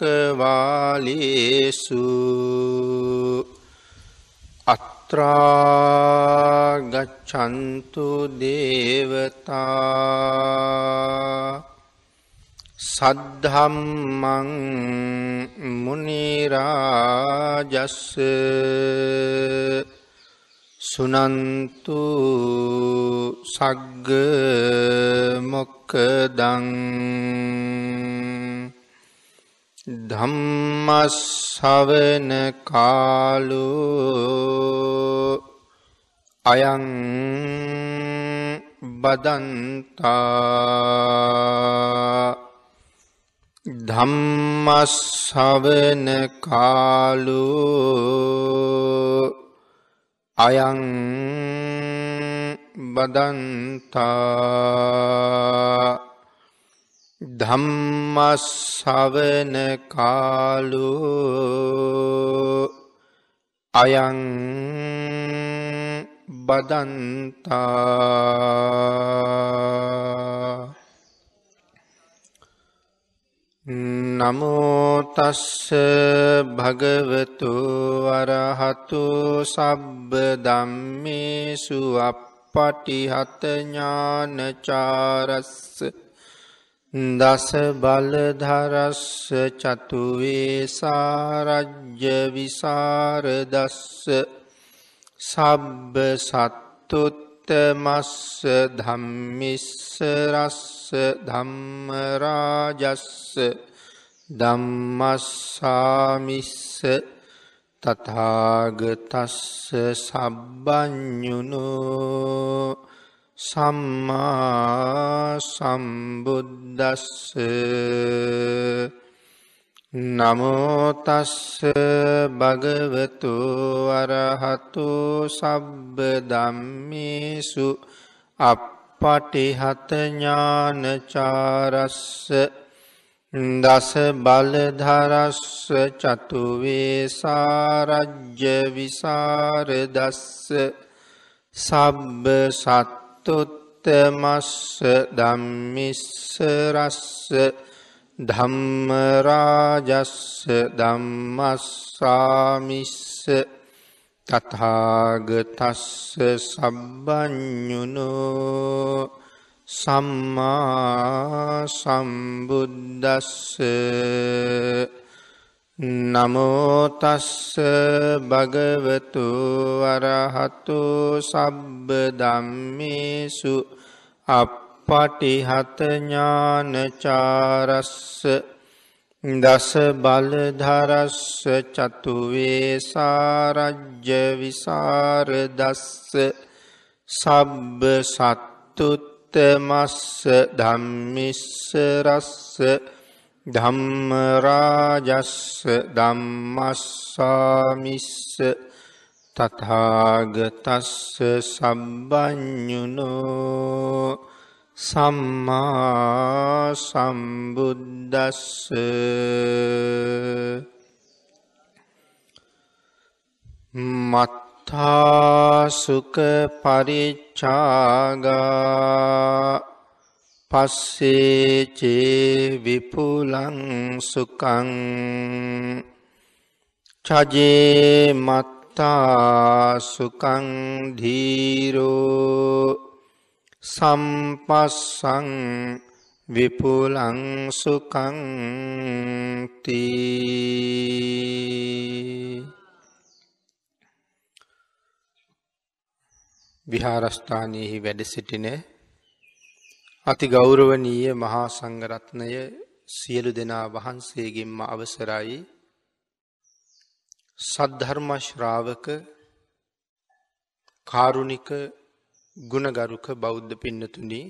චක්කවාලේසු අත්‍රාගච්ඡන්තු දේවතා සද්ධම්මං මුනිරාජස්ස සුනන්තු සග්ග මොක්කදං ධම්මස්සවන කාලු අයං බදන්තා ධම්මස්සවන කාලු අයං බදන්තා ධම්මස්සවන කාලු අයං බදන්තා නමෝතස්ස භගවතු වරහතු සබ්බ දම්මේසු අපපටිහතඥානචාරස්ස දස බලධරස්ස චතුවේ සාරජ්‍ය විසාරදස්ස සබ්බ සත්තුත්තමස්ස ධම්මිස්ස රස්ස ධම්මරාජස්ස ධම්මස්සාමිස්ස තථාගතස්ස සබ්බඤුනු සම්මා සම්බුද්දස්ස නමෝතස්ස භගවතු වරහතු සබ්බ දම්මේසු අප පටිහතඥානචාරස්ස දස බලධරස්ස චතුවේ සාරජ්‍ය විසාරදස්ස සබ්බ සත්තුත්තමස්ස ධම්මිස්ස රස්ස ධම්මරාජස්ස ධම්මස්සාමිස්ස තථාගතස්ස සබ්බඤුනෝ සම්මා සම්බුද්දස්ස නමෝතස්ස භගවතු වරහතු සබ්බ දම්මේසු අපපටිහතඥානචාරස්ස දස බලධරස්ස චතුවේ සාරජ්‍ය විසාරදස්ස සබ්බ සත්තුත්තමස්ස ධම්මිස්ස රස්ස ධම්මරාජස්ස ධම්මස්සාමිස්ස තථාගතස්ස සබ්බඤුනෝ සම්මා සම්බුද්දස්ස. මත්තාසුක පරිච්චාගා පස්සේචේ විපුලං සුකං චජේ මත්තාසුකං ධීරෝ සම්පස්සං විපුලං සුකංති විහාරස්ථානයෙහි වැඩ සිටින අති ගෞරවනීය මහා සංඝරත්නය සියලු දෙනා වහන්සේගෙන්ම අවසරයි. සද්ධර්ම ශ්‍රාවක කාරුණික ගුණගරුක බෞද්ධ පින්නතුනි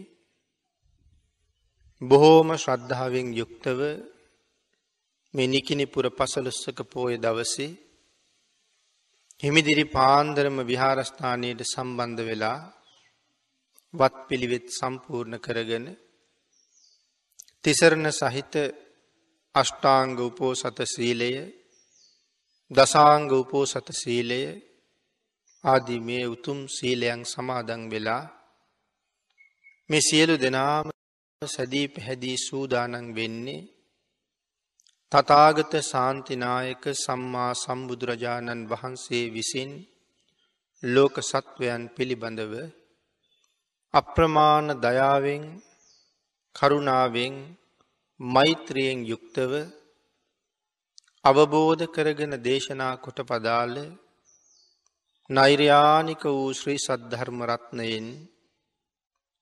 බොහෝම ශ්‍රද්ධාවෙන් යුක්තව මේ නිකිනිපුර පසළොස්වක පෝය දවසේ හිමිදිරි පාන්දරම විහාරස්ථානයට සම්බන්ධ වෙලා වත් පිළිවෙත් සම්පූර්ණ කරගෙන තිසරණ සහිත අෂ්ටාංග උපෝසත සීලය දසාංග උපෝසත සීලය ආදී මේ උතුම් සීලයන් සමාදන් වෙලා මේ සියලු දෙනාම සැදී පැහැදී සූදානන් වෙන්නේ තතාගත සාන්තිනායක සම්මා සම්බුදුරජාණන් වහන්සේ විසින් ලෝක සත්වයන් පිළිබඳව අප්‍රමාණ දයාවෙන් කරුණාවෙන් මෛත්‍රියෙන් යුක්තව අවබෝධ කරගෙන දේශනා කොට පදාල නෛර්යානික වූ ශ්‍රී සද්ධර්මරත්නයෙන්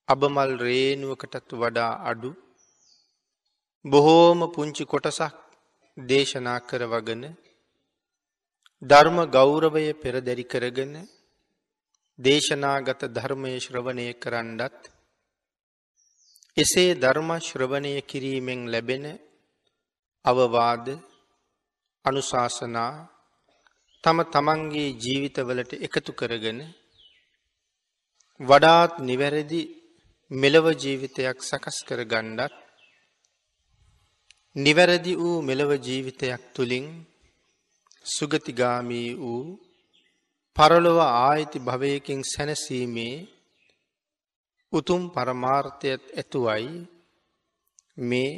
අබමල් රේනුවකටත් වඩා අඩු බොහෝම පුංචි කොටසක් දේශනා කරවගෙන ධර්ම ගෞරවය පෙරදැරි කරගෙන දේශනාගත ධර්මය ශ්‍රවණය කරන්නත් එසේ ධර්ම ශ්‍රවණය කිරීමෙන් ලැබෙන අවවාද අනුශාසනා තම තමන්ගේ ජීවිතවලට එකතු කරගෙන වඩාත් නිවැරදි මෙලව ජීවිතයක් සකස් කර ගණ්ඩත් නිවැරදි වූ මෙලව ජීවිතයක් තුළින් සුගතිගාමී වූ පරලොව ආයිති භවයකින් සැනසීමේ උතුම් පරමාර්ථයත් ඇතුවයි මේ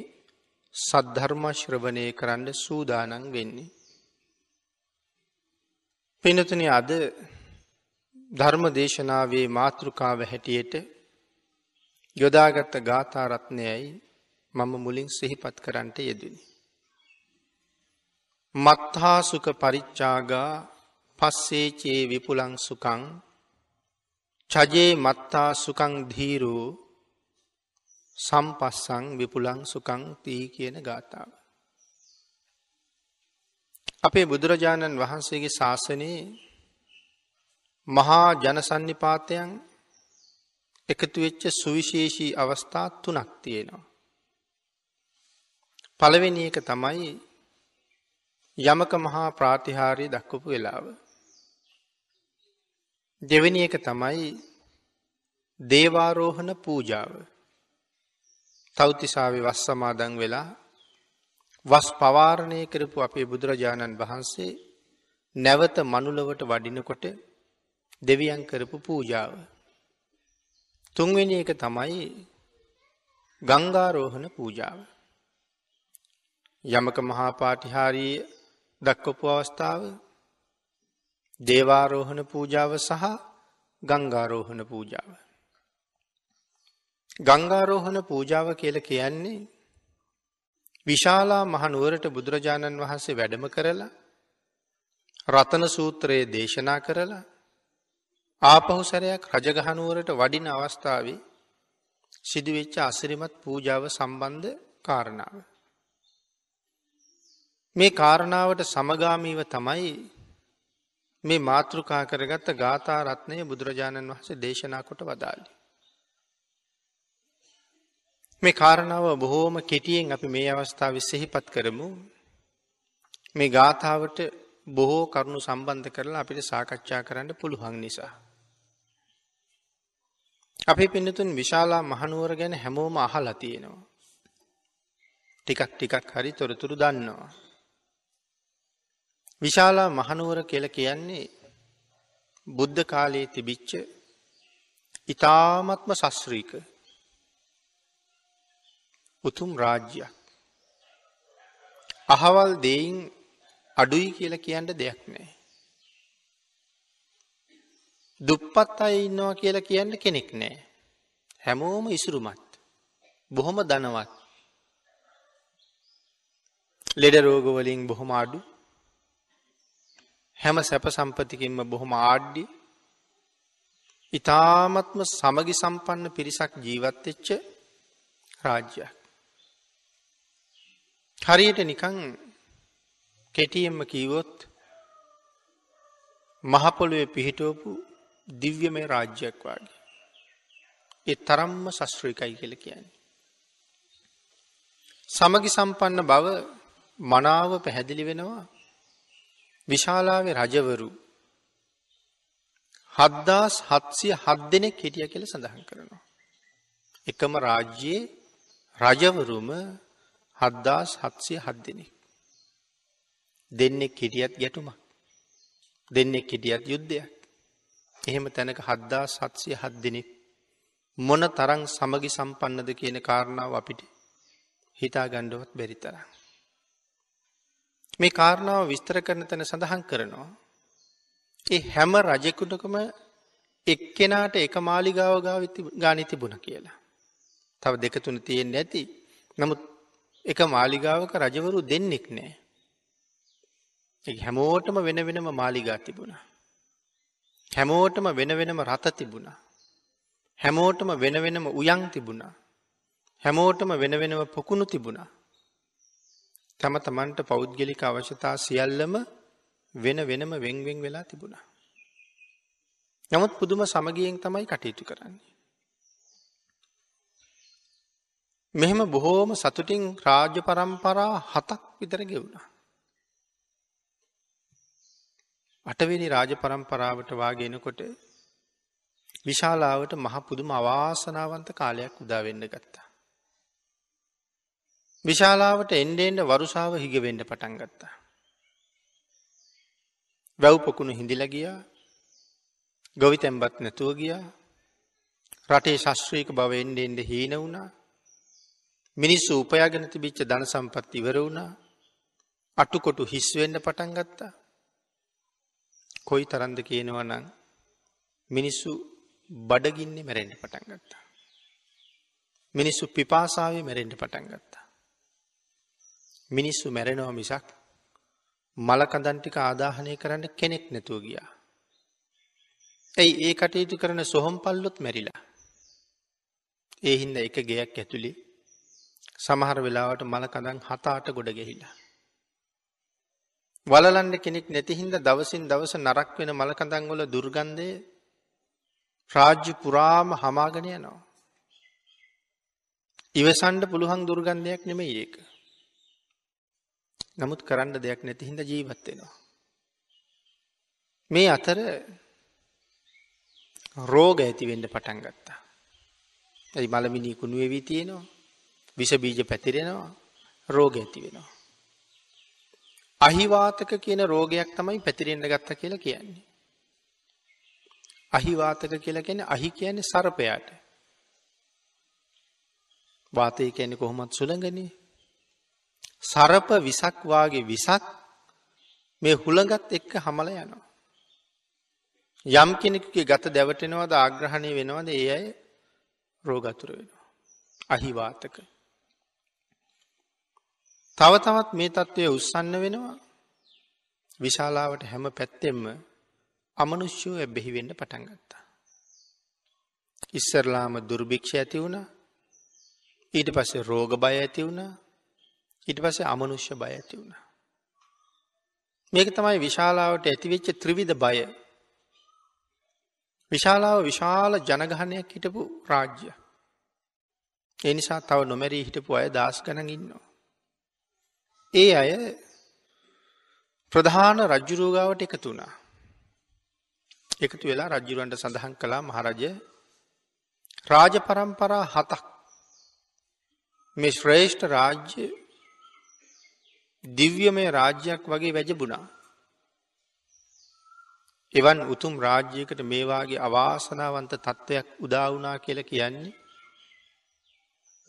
සද්ධර්මශ්‍රවනය කරන්න සූදානන් වෙන්නේ. පිනතුන අද ධර්ම දේශනාවේ මාතෘකාව හැටියට යොදාගත්ත ගාථාරත්නයයි මම මුලින් සිහිපත් කරන්නට යෙදනි. මත්හාසුක පරිච්චාගා පස්සේචේ විපුලං සුකං චජයේ මත්තා සුකං ධීරෝ සම්පස්සං විපුලං සුකං තී කියන ගාථාව. අපේ බුදුරජාණන් වහන්සේගේ ශාසනයේ මහා ජනසන්නිපාතයන් එකතු වෙච්ච සුවිශේෂී අවස්ථා තුනක් තියෙනවා. පළවෙනි එක තමයි යමක මහා ප්‍රාතිහාරය දක්වපු වෙලාව. දෙවැනි එක තමයි දේවාරෝහණ පූජාව. තෞතිසාාව වස් සමාදන් වෙලා වස් පවාරණය කරපු අපේ බුදුරජාණන් වහන්සේ නැවත මනුලවට වඩිනකොට දෙවියන් කරපු පූජාව. තුන්වෙනි එක තමයි ගංගාරෝහණ පූජාව. යමක මහාපාටිහාරී දක්වපු අවස්ථාව දේවාරෝහණ පූජාව සහ ගංගාරෝහණ පූජාව. ගංගාරෝහණ පූජාව කියල කියන්නේ විශාලා මහනුවරට බුදුරජාණන් වහන්සේ වැඩම කරලා රතන සූත්‍රයේ දේශනා කරලා ආපහු සැරයක් රජගහනුවරට වඩින අවස්ථාවේ සිදුවෙච්ච අසිරිමත් පූජාව සම්බන්ධ කාරණාව. මේ කාරණාවට සමගාමීව තමයි මේ මාතෘකා කරගත්ත ගාථා රත්නය බුදුරජාණන් වහස දේශනා කොට වදාලි. මේ කාරණාව බොහෝම කෙටියෙන් අපි මේ අවස්ථාව සිහිපත් කරමු මේ ගාථාවට බොහෝ කරුණු සම්බන්ධ කරලා අපිට සාකච්ඡා කරන්න පුළුවන් නිසා. අපි පින්නතුන් විශාලා මහනුවර ගැන හැමෝම අහලා තියෙනවා. ටිකක් ටිකක් හරි තොරතුරු දන්නවා. විශාලා මහනුවර කියල කියන්නේ බුද්ධ කාලයේ තිබිච්ච ඉතාමත්ම සස්්‍රීක උතුම් රාජ්‍යයක්. අහවල් දෙයින් අඩුයි කියල කියන්න දෙයක් නෑ. දුප්පත් අය ඉන්නවා කියලා කියන්න කෙනෙක් නෑ. හැමෝම ඉසුරුමත්. බොහොම දනවත්. ලෙඩ රෝගවලින් බොහොම අඩු හැම සැප සම්පතිකින්ම බොහොම ආඩ්ඩි ඉතාමත්ම සමගි සම්පන්න පිරිසක් ජීවත්වෙච්ච රාජ්‍යයක්. හරියට නිකං කෙටියෙන්ම කීවොත් මහපොළුවේ පිහිටෝපු දිව්‍යමය රාජ්‍යයක් වගේ. ඒ තරම්ම ශස්ත්‍රීකයි කියල කියන්නේ. සමගි සම්පන්න බව මනාව පැහැදිලි වෙනවා විශාලාවේ රජවරු හද්දාස් හත්සිය හත් දෙනෙක් හිටිය කියල සඳහන් කරනවා. එකම රාජ්‍යයේ රජවරුම හද්දාස් හත්සිය හත් දෙනෙක්. දෙන්නෙක් හිටියත් ගැටුමක්. දෙන්නෙක් හිටියත් යුද්ධයක්. එහෙම තැනක හද්දා සත්සිය හත් දෙනෙක් මොන තරං සමගි සම්පන්නද කියන කාරණාව අපිට හිතා ගණ්ඩුවත් බැරිතර. මේ කාරණාව විස්තර කරන තැන සඳහන් කරනවා. ඒ හැම රජකුටකම එක්කෙනාට එක මාලිගාව ගානි තිබුණ කියලා. තව දෙකතුන තියෙන් නැති. නමුත් එක මාලිගාවක රජවරු දෙන්නෙක් නෑ. හැමෝටම වෙන වෙනම මාලිගා තිබුණා. හැමෝටම වෙන වෙනම රත තිබුණා. හැමෝටම වෙන වෙනම උයන් තිබුණා. හැමෝටම වෙන වෙනම පොකුණු තිබුණා. තම තමන්ට පෞද්ගලික අවශ්‍යතා සියල්ලම වෙන වෙනම වෙන්වෙන් වෙලා තිබුණා. නමුත් පුදුම සමගියෙන් තමයි කටයුතු කරන්නේ. මෙහෙම බොහෝම සතුටින් රාජ්‍ය පරම්පරා හතක් විතර ගෙවුණා. අටවෙනි රාජ පරම්පරාවට වාගෙනකොට විශාලාවට මහපුදුම අවාසනාවන්ත කාලයක් උදාවෙන්න ගත්තා. විශාලාවට එන්ඩෙන්ඩ වරුසාාව හිගවෙඩ පටන් ගත්තා. වැව්පොකුණු හිඳිල ගියා ගොවි තැම්බත් නැතුව ගියා රටේ ශස්ත්‍රීක බව එන්ඩෙන්ඩ හීන වුණා මිනිස්සු උපයාගෙන තිබිච්ච ධන සම්පත් ඉවර වුණා අටුකොටු හිස්වෙන්න පටන් ගත්තා කොයි තරන්ද කියනවනං මිනිස්සු බඩගින්නේ මැරෙන්ට පටන් ගත්තා. මිනිස්සු පිපාසාවේ මැරෙන්ට පටන් ගත්තා. මිනිස්සු මැරෙනවා මිසක් මලකදන්ටික ආදාහනය කරන්න කෙනෙක් නැතුව ගියා. ඇයි ඒ කටයුතු කරන සොහොම් පල්ලොත් මැරිලා. ඒ හින්ද එක ගෙයක් ඇතුළි සමහර වෙලාවට මලකදන් හතාට ගොඩ ගැහිලා. වලලන්න කෙනෙක් නැතිහින්ද දවසින් දවස නරක් වෙන මලකඳංගොල දුර්ගන්ධය රාජ්‍ය පුරාම හමාගෙන යනවා. ඉවසන්ඩ පුළුවන් දුර්ගන්ධයක් නෙමෙයි ඒක. නමුත් කරන්න දෙයක් නැතිහින්ද ජීවත්වෙනවා. මේ අතර රෝග ඇතිවෙන්ඩ පටන් ගත්තා. ඇයි මළමිනී කුණුවවී තියෙනවා විෂබීජ පැතිරෙනවා රෝග ඇති වෙනවා. අහිවාතක කියන රෝගයක් තමයි පැතිරෙන්න්න ගත්ත කියලා කියන්නේ. අහිවාතක කියලා කියන අහි කියන්නේ සරපයාට. වාතය කියන්නේ කොහොමත් සුළඟනේ. සරප විසක් වාගේ විසක් මේ හුළඟත් එක්ක හමල යනවා. යම් කෙනෙකුගේ ගත දැවටෙනවද ආග්‍රහණය වෙනවද ඒ අය රෝගතුර වෙනවා. අහිවාතක. තව තවත් මේ තත්ත්වය උත්සන්න වෙනවා විශාලාවට හැම පැත්තෙම්ම අමනුෂ්‍යෝ ඇබ්බෙහිවෙන්න පටන් ගත්තා. ඉස්සරලාම දුර්භික්ෂ ඇති වුණ ඊට පස්සේ රෝග බය ඇති වුණ ඊට පස්සේ අමනුෂ්‍ය බය ඇති වුණ. මේක තමයි විශාලාවට ඇතිවෙච්ච ත්‍රිවිධ බය. විශාලාව විශාල ජනගහනයක් හිටපු රාජ්‍ය. එනිසා තව නොමැරී හිටපු අය දස් ගණන් ඉන්නවා. ඒ අය ප්‍රධාන රජ්ජුරෝගාවට එකතු වුණා. එකතු වෙලා රජ්ජුරුවන්ට සඳහන් කළා මහරජය රාජ පරම්පරා හතක් මේ ශ්‍රේෂ්ඨ රාජ්‍ය දිව්‍යමය රාජ්‍යයක් වගේ වැජබුණා. එවන් උතුම් රාජ්‍යයකට මේවාගේ අවාසනාවන්ත තත්ත්වයක් උදාවනා කියල කියන්නේ.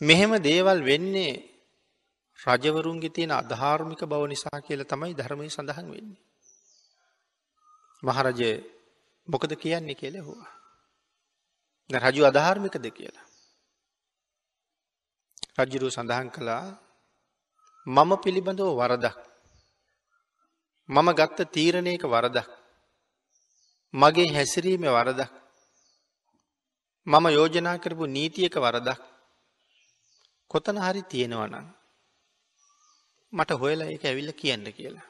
මෙහෙම දේවල් වෙන්නේ රජවරුන්ගේ තියෙන අධාර්මික බව නිසා කියල තමයි ධර්මය සඳහන් වෙන්නේ. මහරජය මොකද කියන්නේ කියල හවා. රජු අධාර්මිකද කියලා. රජ්ජුරු සඳහන් කළා මම පිළිබඳව වරදක්. මම ගත්ත තීරණයක වරදක්. මගේ හැසිරීම වරදක්. මම යෝජනා කරපු නීතියක වරදක්. කොතන හරි තියෙනවනම් මට හොයලා ඒක ඇවිල්ල කියන්න කියලා.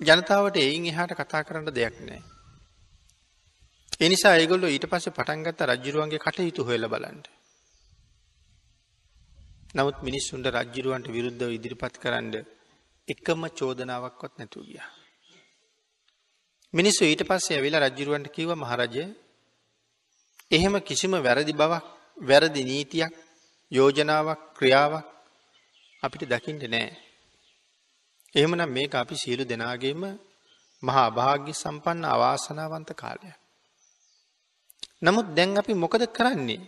ජනතාවට එයින් එහාට කතා කරන්න දෙයක් නෑ. එනිසා ඒගොල්ලො ඊට පස්සේ පටන්ගත්ත රජ්ජුරුවන්ගේ කටයුතු හොයල බලන්ට. නමුත් මිනිස්සුන්ට රජ්ජිරුවන්ට විරුද්ධව ඉදිරිපත් කරන්න එකම චෝදනාවක්වත් නැතු ගිය. මිනිස්සු ඊට පස්සේ ඇවිලා රජ්ජිරුවන්ට කිව මහරජය එහෙම කිසිම වැරදි බවක් වැරදි නීතියක් යෝජනාවක් ක්‍රියාවක් අපිට දකිින්ට නෑ. එහෙමනම් මේක අපි සියලු දෙනාගේම මහා භාග්‍ය සම්පන්න අවාසනාවන්ත කාලය. නමුත් දැන් අපි මොකද කරන්නේ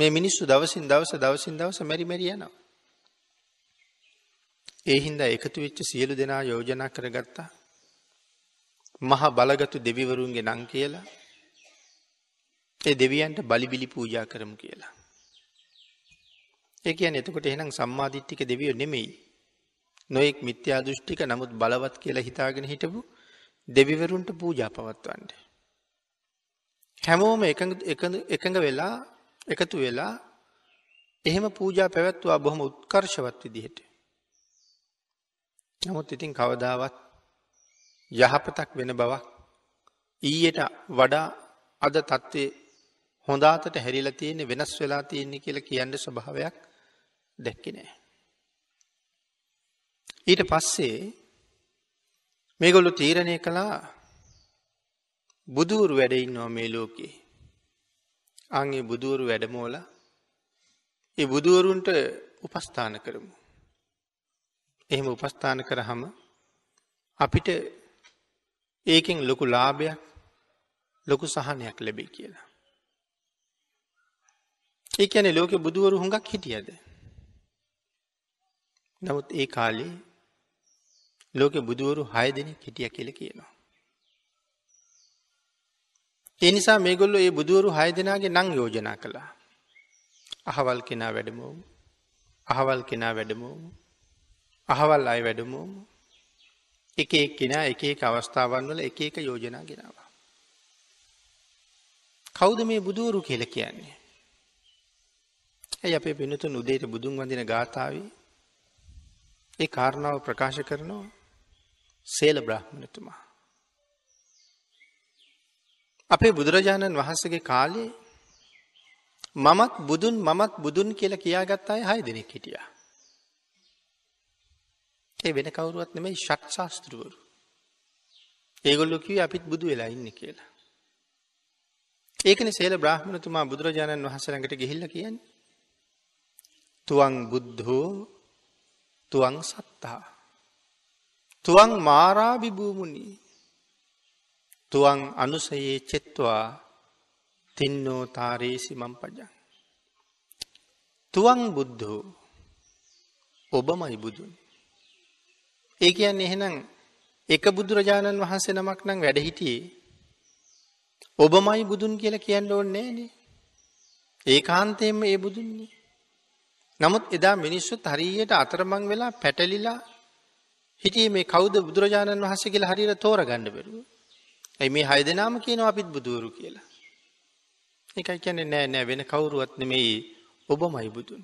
මේ මිනිස්සු දවසින් දවස දවසින් දවස මැරි මැරි යනවා. ඒ හින්දා එකතු වෙච්ච සියලු දෙනා යෝජනා කරගත්තා. මහ බලගතු දෙවිවරුන්ගේ නං කියලා ඒ දෙවියන්ට බලිබිලි පූජා කරමු කියලා. ඒ කියන්නේ එතකොට එහෙනම් සම්මාදිට්ඨික දෙවියෝ නෙමෙයි. නොයෙක් මිත්‍යා දෘෂ්ටික නමුත් බලවත් කියලා හිතාගෙන හිටපු දෙවිවරුන්ට පූජා පවත්වන්න. හැමෝම එකඟ වෙලා එකතු වෙලා එහෙම පූජා පැවැත්වා බොහොම උත්කර්ශවත් විදිහට. නමුත් ඉතින් කවදාවත් යහපතක් වෙන බවක් ඊයට වඩා අද තත්ත්වය හොඳාතට හැරිලා තියෙන්නේ වෙනස් වෙලා තියෙන්නේ කියලා කියන්න ස්වභාවයක් දැක්කේ නෑ. ඊට පස්සේ මේගොල්ලෝ තීරණය කළා බුදුවරු වැඩ ඉන්නවා මේ ලෝකේ. අන්ගේ බුදුවරු වැඩමෝල ඒ බුදුවරුන්ට උපස්ථාන කරමු. එහෙම උපස්ථාන කරහම අපිට ඒකෙන් ලොකු ලාභයක් ලොකු සහනයක් ලැබේ කියලා. ඒ ඇනේ ලෝක බුදුවරු හුඟක් හිටියද. නමුත් ඒ කාලේ ලෝක බුදුවරු හය දෙනෙක් හිටිය කියල කියනවා. ඒ නිසා මේගොල්ලො ඒ බුදුවරු හය දෙනාගේ නං යෝජනා කළා. අහවල් කෙනා වැඩමෝම අහවල් කෙනා වැඩමෝම අහවල් අය වැඩමෝම එක එක් කෙනා එක එක අවස්ථාවන් වල එක එක යෝජනා ගෙනවා. කෞද මේ බුදුවරු කියල කියන්නේ. ඇයි අපේ පිනතුන් උදේට බුදුන් වඳින ගාථාවී ඒ කාරණාව ප්‍රකාශ කරනවා සේල බ්‍රහ්මණතුමා. අපේ බුදුරජාණන් වහන්සගේ කාලේ මමත් බුදුන් මමත් බුදුන් කියලා කියාගත් අය හය දෙනෙක් හිටිය. ඒ වෙන කවුරුවත් නෙමයි ෂට් ශාස්තෘවරු. ඒගොල්ලො කිව අපිත් බුදු වෙලා ඉන්න කියලා. ඒකන සේල බ්‍රහ්මණතුමා බුදුරජාණන් වහසරඟට ගිහිල්ල කියන්නේ. තුවන් බුද්ධෝ තුවන් සත්තා. තුවන් මාරාභිභූමුණී තුවන් අනුසයේ චෙත්වා තින්නෝ තාරේසි මම් පජන්. තුවන් බුද්ධෝ ඔබමයි බුදුන්. ඒ කියන්නේ එහෙනම් එක බුදුරජාණන් වහන්සේ නමක් නම් වැඩ හිටියේ ඔබමයි බුදුන් කියලා කියන්න ඕනේ නෑනේ. ඒකාන්තයෙන්ම ඒ බුදුන්නේ. නමුත් එදා මිනිස්සුත් හරියට අතරමං වෙලා පැටලිලා හිටියේ මේ කවුද බුදුරජාණන් වහන්සේ කියලා හරියට තෝරගන්න බැරුව. ඇයි මේ හය දෙනාම කියනවා අපිත් බුදුවරු කියලා. ඒකයි කියන්නේ නෑ නෑ වෙන කවුරුවත් නෙමෙයි ඔබමයි බුදුන්.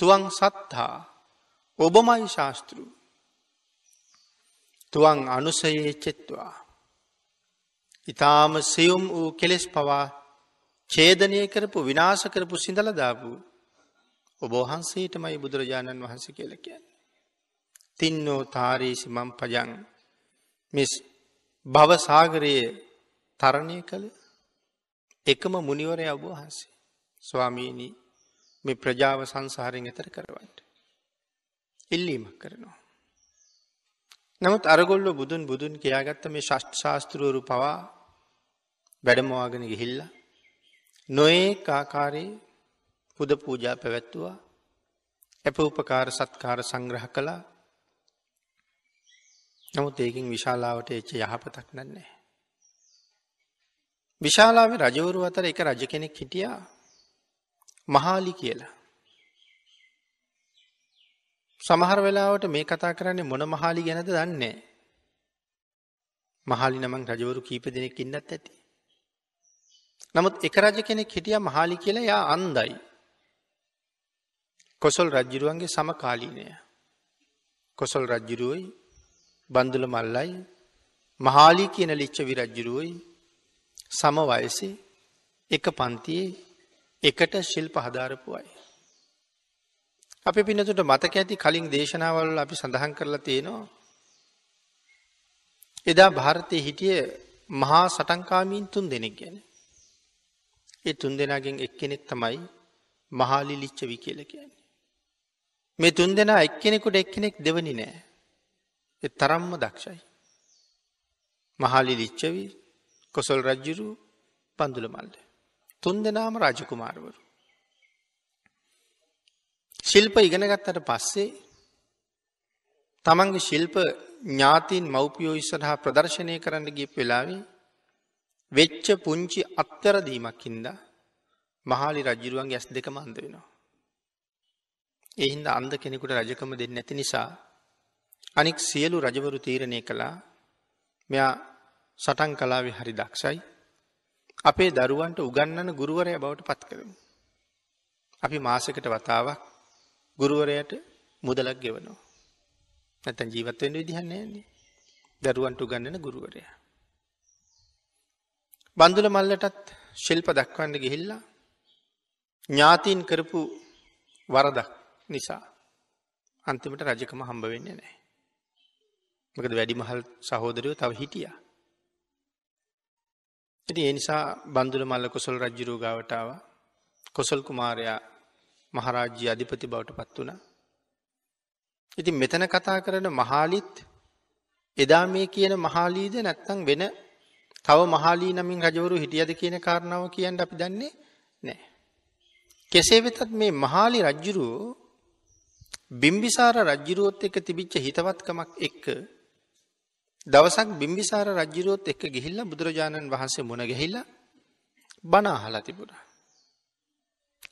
තුවන් සත්තා ඔබමයි ශාස්තෘ. තුවන් අනුසයේ චෙත්වා. ඉතාම සියුම් වූ කෙලෙස් පවා ඡේදනය කරපු විනාශ කරපු සිඳලදාපු ඔබ වහන්සේටමයි බුදුරජාණන් වහන්ස කියල කියන්නේ. තින්නෝ තාරීසි මම් පජන් මිස් භවසාගරයේ තරණය කළ එකම මුනිවරය ඔබ වහන්සේ. ස්වාමීණී මේ ප්‍රජාව සංසාරයෙන් එතර කරවන්ට. ඉල්ලීමක් කරනවා. නමුත් අරගොල්ලො බුදුන් බුදුන් කියාගත්ත මේ ශෂ්ට ශාස්තෘවරු පවා වැඩමවාගෙන ගිහිල්ල. නොඒ ආකාරයේ පුද පූජා පැවැත්තුවා ඇප උපකාර සත්කාර සංග්‍රහ කළා නමුත් ඒකින් විශාලාවට එච්ච යහපතක් නන්නේ. විශාලාව රජවරු අතර එක රජ කෙනෙක් හිටියා මහාලි කියලා. සමහර වෙලාවට මේ කතා කරන්නේ මොන මහාලි ගැනද දන්නේ. මහාලි නමං රජවරු කීප දෙනෙක් ඉන්නත් ඇති. නමුත් එක රජ කෙනෙක් හිටිය මහාලි කියලා යා අන්දයි. කොසොල් රජ්ජිරුවන්ගේ සමකාලීනය. කොසොල් රජ්ජිරුවයි බන්දුල මල්ලයි මහාලී කියන ලිච්චවි රජ්ජිරුවයි සම වයසේ එක පන්තියේ එකට ශිල් පහදාරපු අයි. අපි පිනතුට මතක ඇති කලින් දේශනාවල් අපි සඳහන් කරලා තියෙනවා. එදා භාරතය හිටිය මහා සටන්කාමීන් තුන් දෙනෙක් ගැන. ඒ තුන් දෙනාගෙන් එක්කෙනෙක් තමයි මහාලි ලිච්චවි කියල කියන්නේ. මේ තුන් දෙනා එක්කෙනෙකුට එක්කෙනෙක් දෙවනි නෑ. එ තරම්ම දක්ෂයි. මහාලි ලිච්චවී කොසොල් රජ්ජුරු පන්දුල මල්ල. තුන් දෙනාම රාජකුමාරවරු. ශිල්ප ඉගෙනගත්තට පස්සේ තමන්ගේ ශිල්ප ඥාතින් මව්පියෝ ඉස්සරහා ප්‍රදර්ශනය කරන්න ගිය වෙලාවේ වෙච්ච පුංචි අත්තරදීමක් හින්දා මහාලි රජ්ජුරුවන්ගේ ඇස් දෙකම අන්ද වෙනවා. එහින්ද අන්ද කෙනෙකුට රජකම දෙන්න නැති නිසා අනික් සියලු රජවරු තීරණය කළා මෙයා සටන් කලාවේ හරි දක්ෂයි අපේ දරුවන්ට උගන්නන ගුරුවරය බවට පත් කරමු. අපි මාසකට වතාවක් ගුරුවරයට මුදලක් ගෙවනවා. නැතන් ජීවත්වෙන් විදිහන්නේන්නේ දරුවන්ට උගන්නන ගුරුවරය. බන්දුල මල්ලටත් ශිල්ප දක්වන්න ගිහිල්ලා ඥාතීන් කරපු වරදක් නිසා අන්තිමට රජකම හම්බ වෙන්නේ නෑ. මකද වැඩිමහල් සහෝදරයෝ තව හිටියා. ඉති ඒ නිසා බන්දුල මල්ල කොසල් රජ්ජුරූ ගාවටාව කොසල් කුමාරයා මහරාජ්‍ය අධිපති බවට පත් වුණ. ඉති මෙතන කතා කරන මහාලිත් එදා මේ කියන මහාලීද නැත්තං වෙන තව මහාලී නමින් රජවරු හිටියද කියන කාරණාව කියන්න අපි දන්නේ නෑ. කෙසේ වෙතත් මේ මහාලි රජ්ජුරුවෝ බිම්බිසාර රජ්ජුරුවොත් එක තිබිච්ච හිතවත්කමක් එක්ක දවසක් බිම්බිසාර රජ්ජුරුවොත් එක්ක ගිහිල්ල බුදුරජාණන් වහන්සේ මුණ ගැහිල්ලා බනාහලා තිබුණා.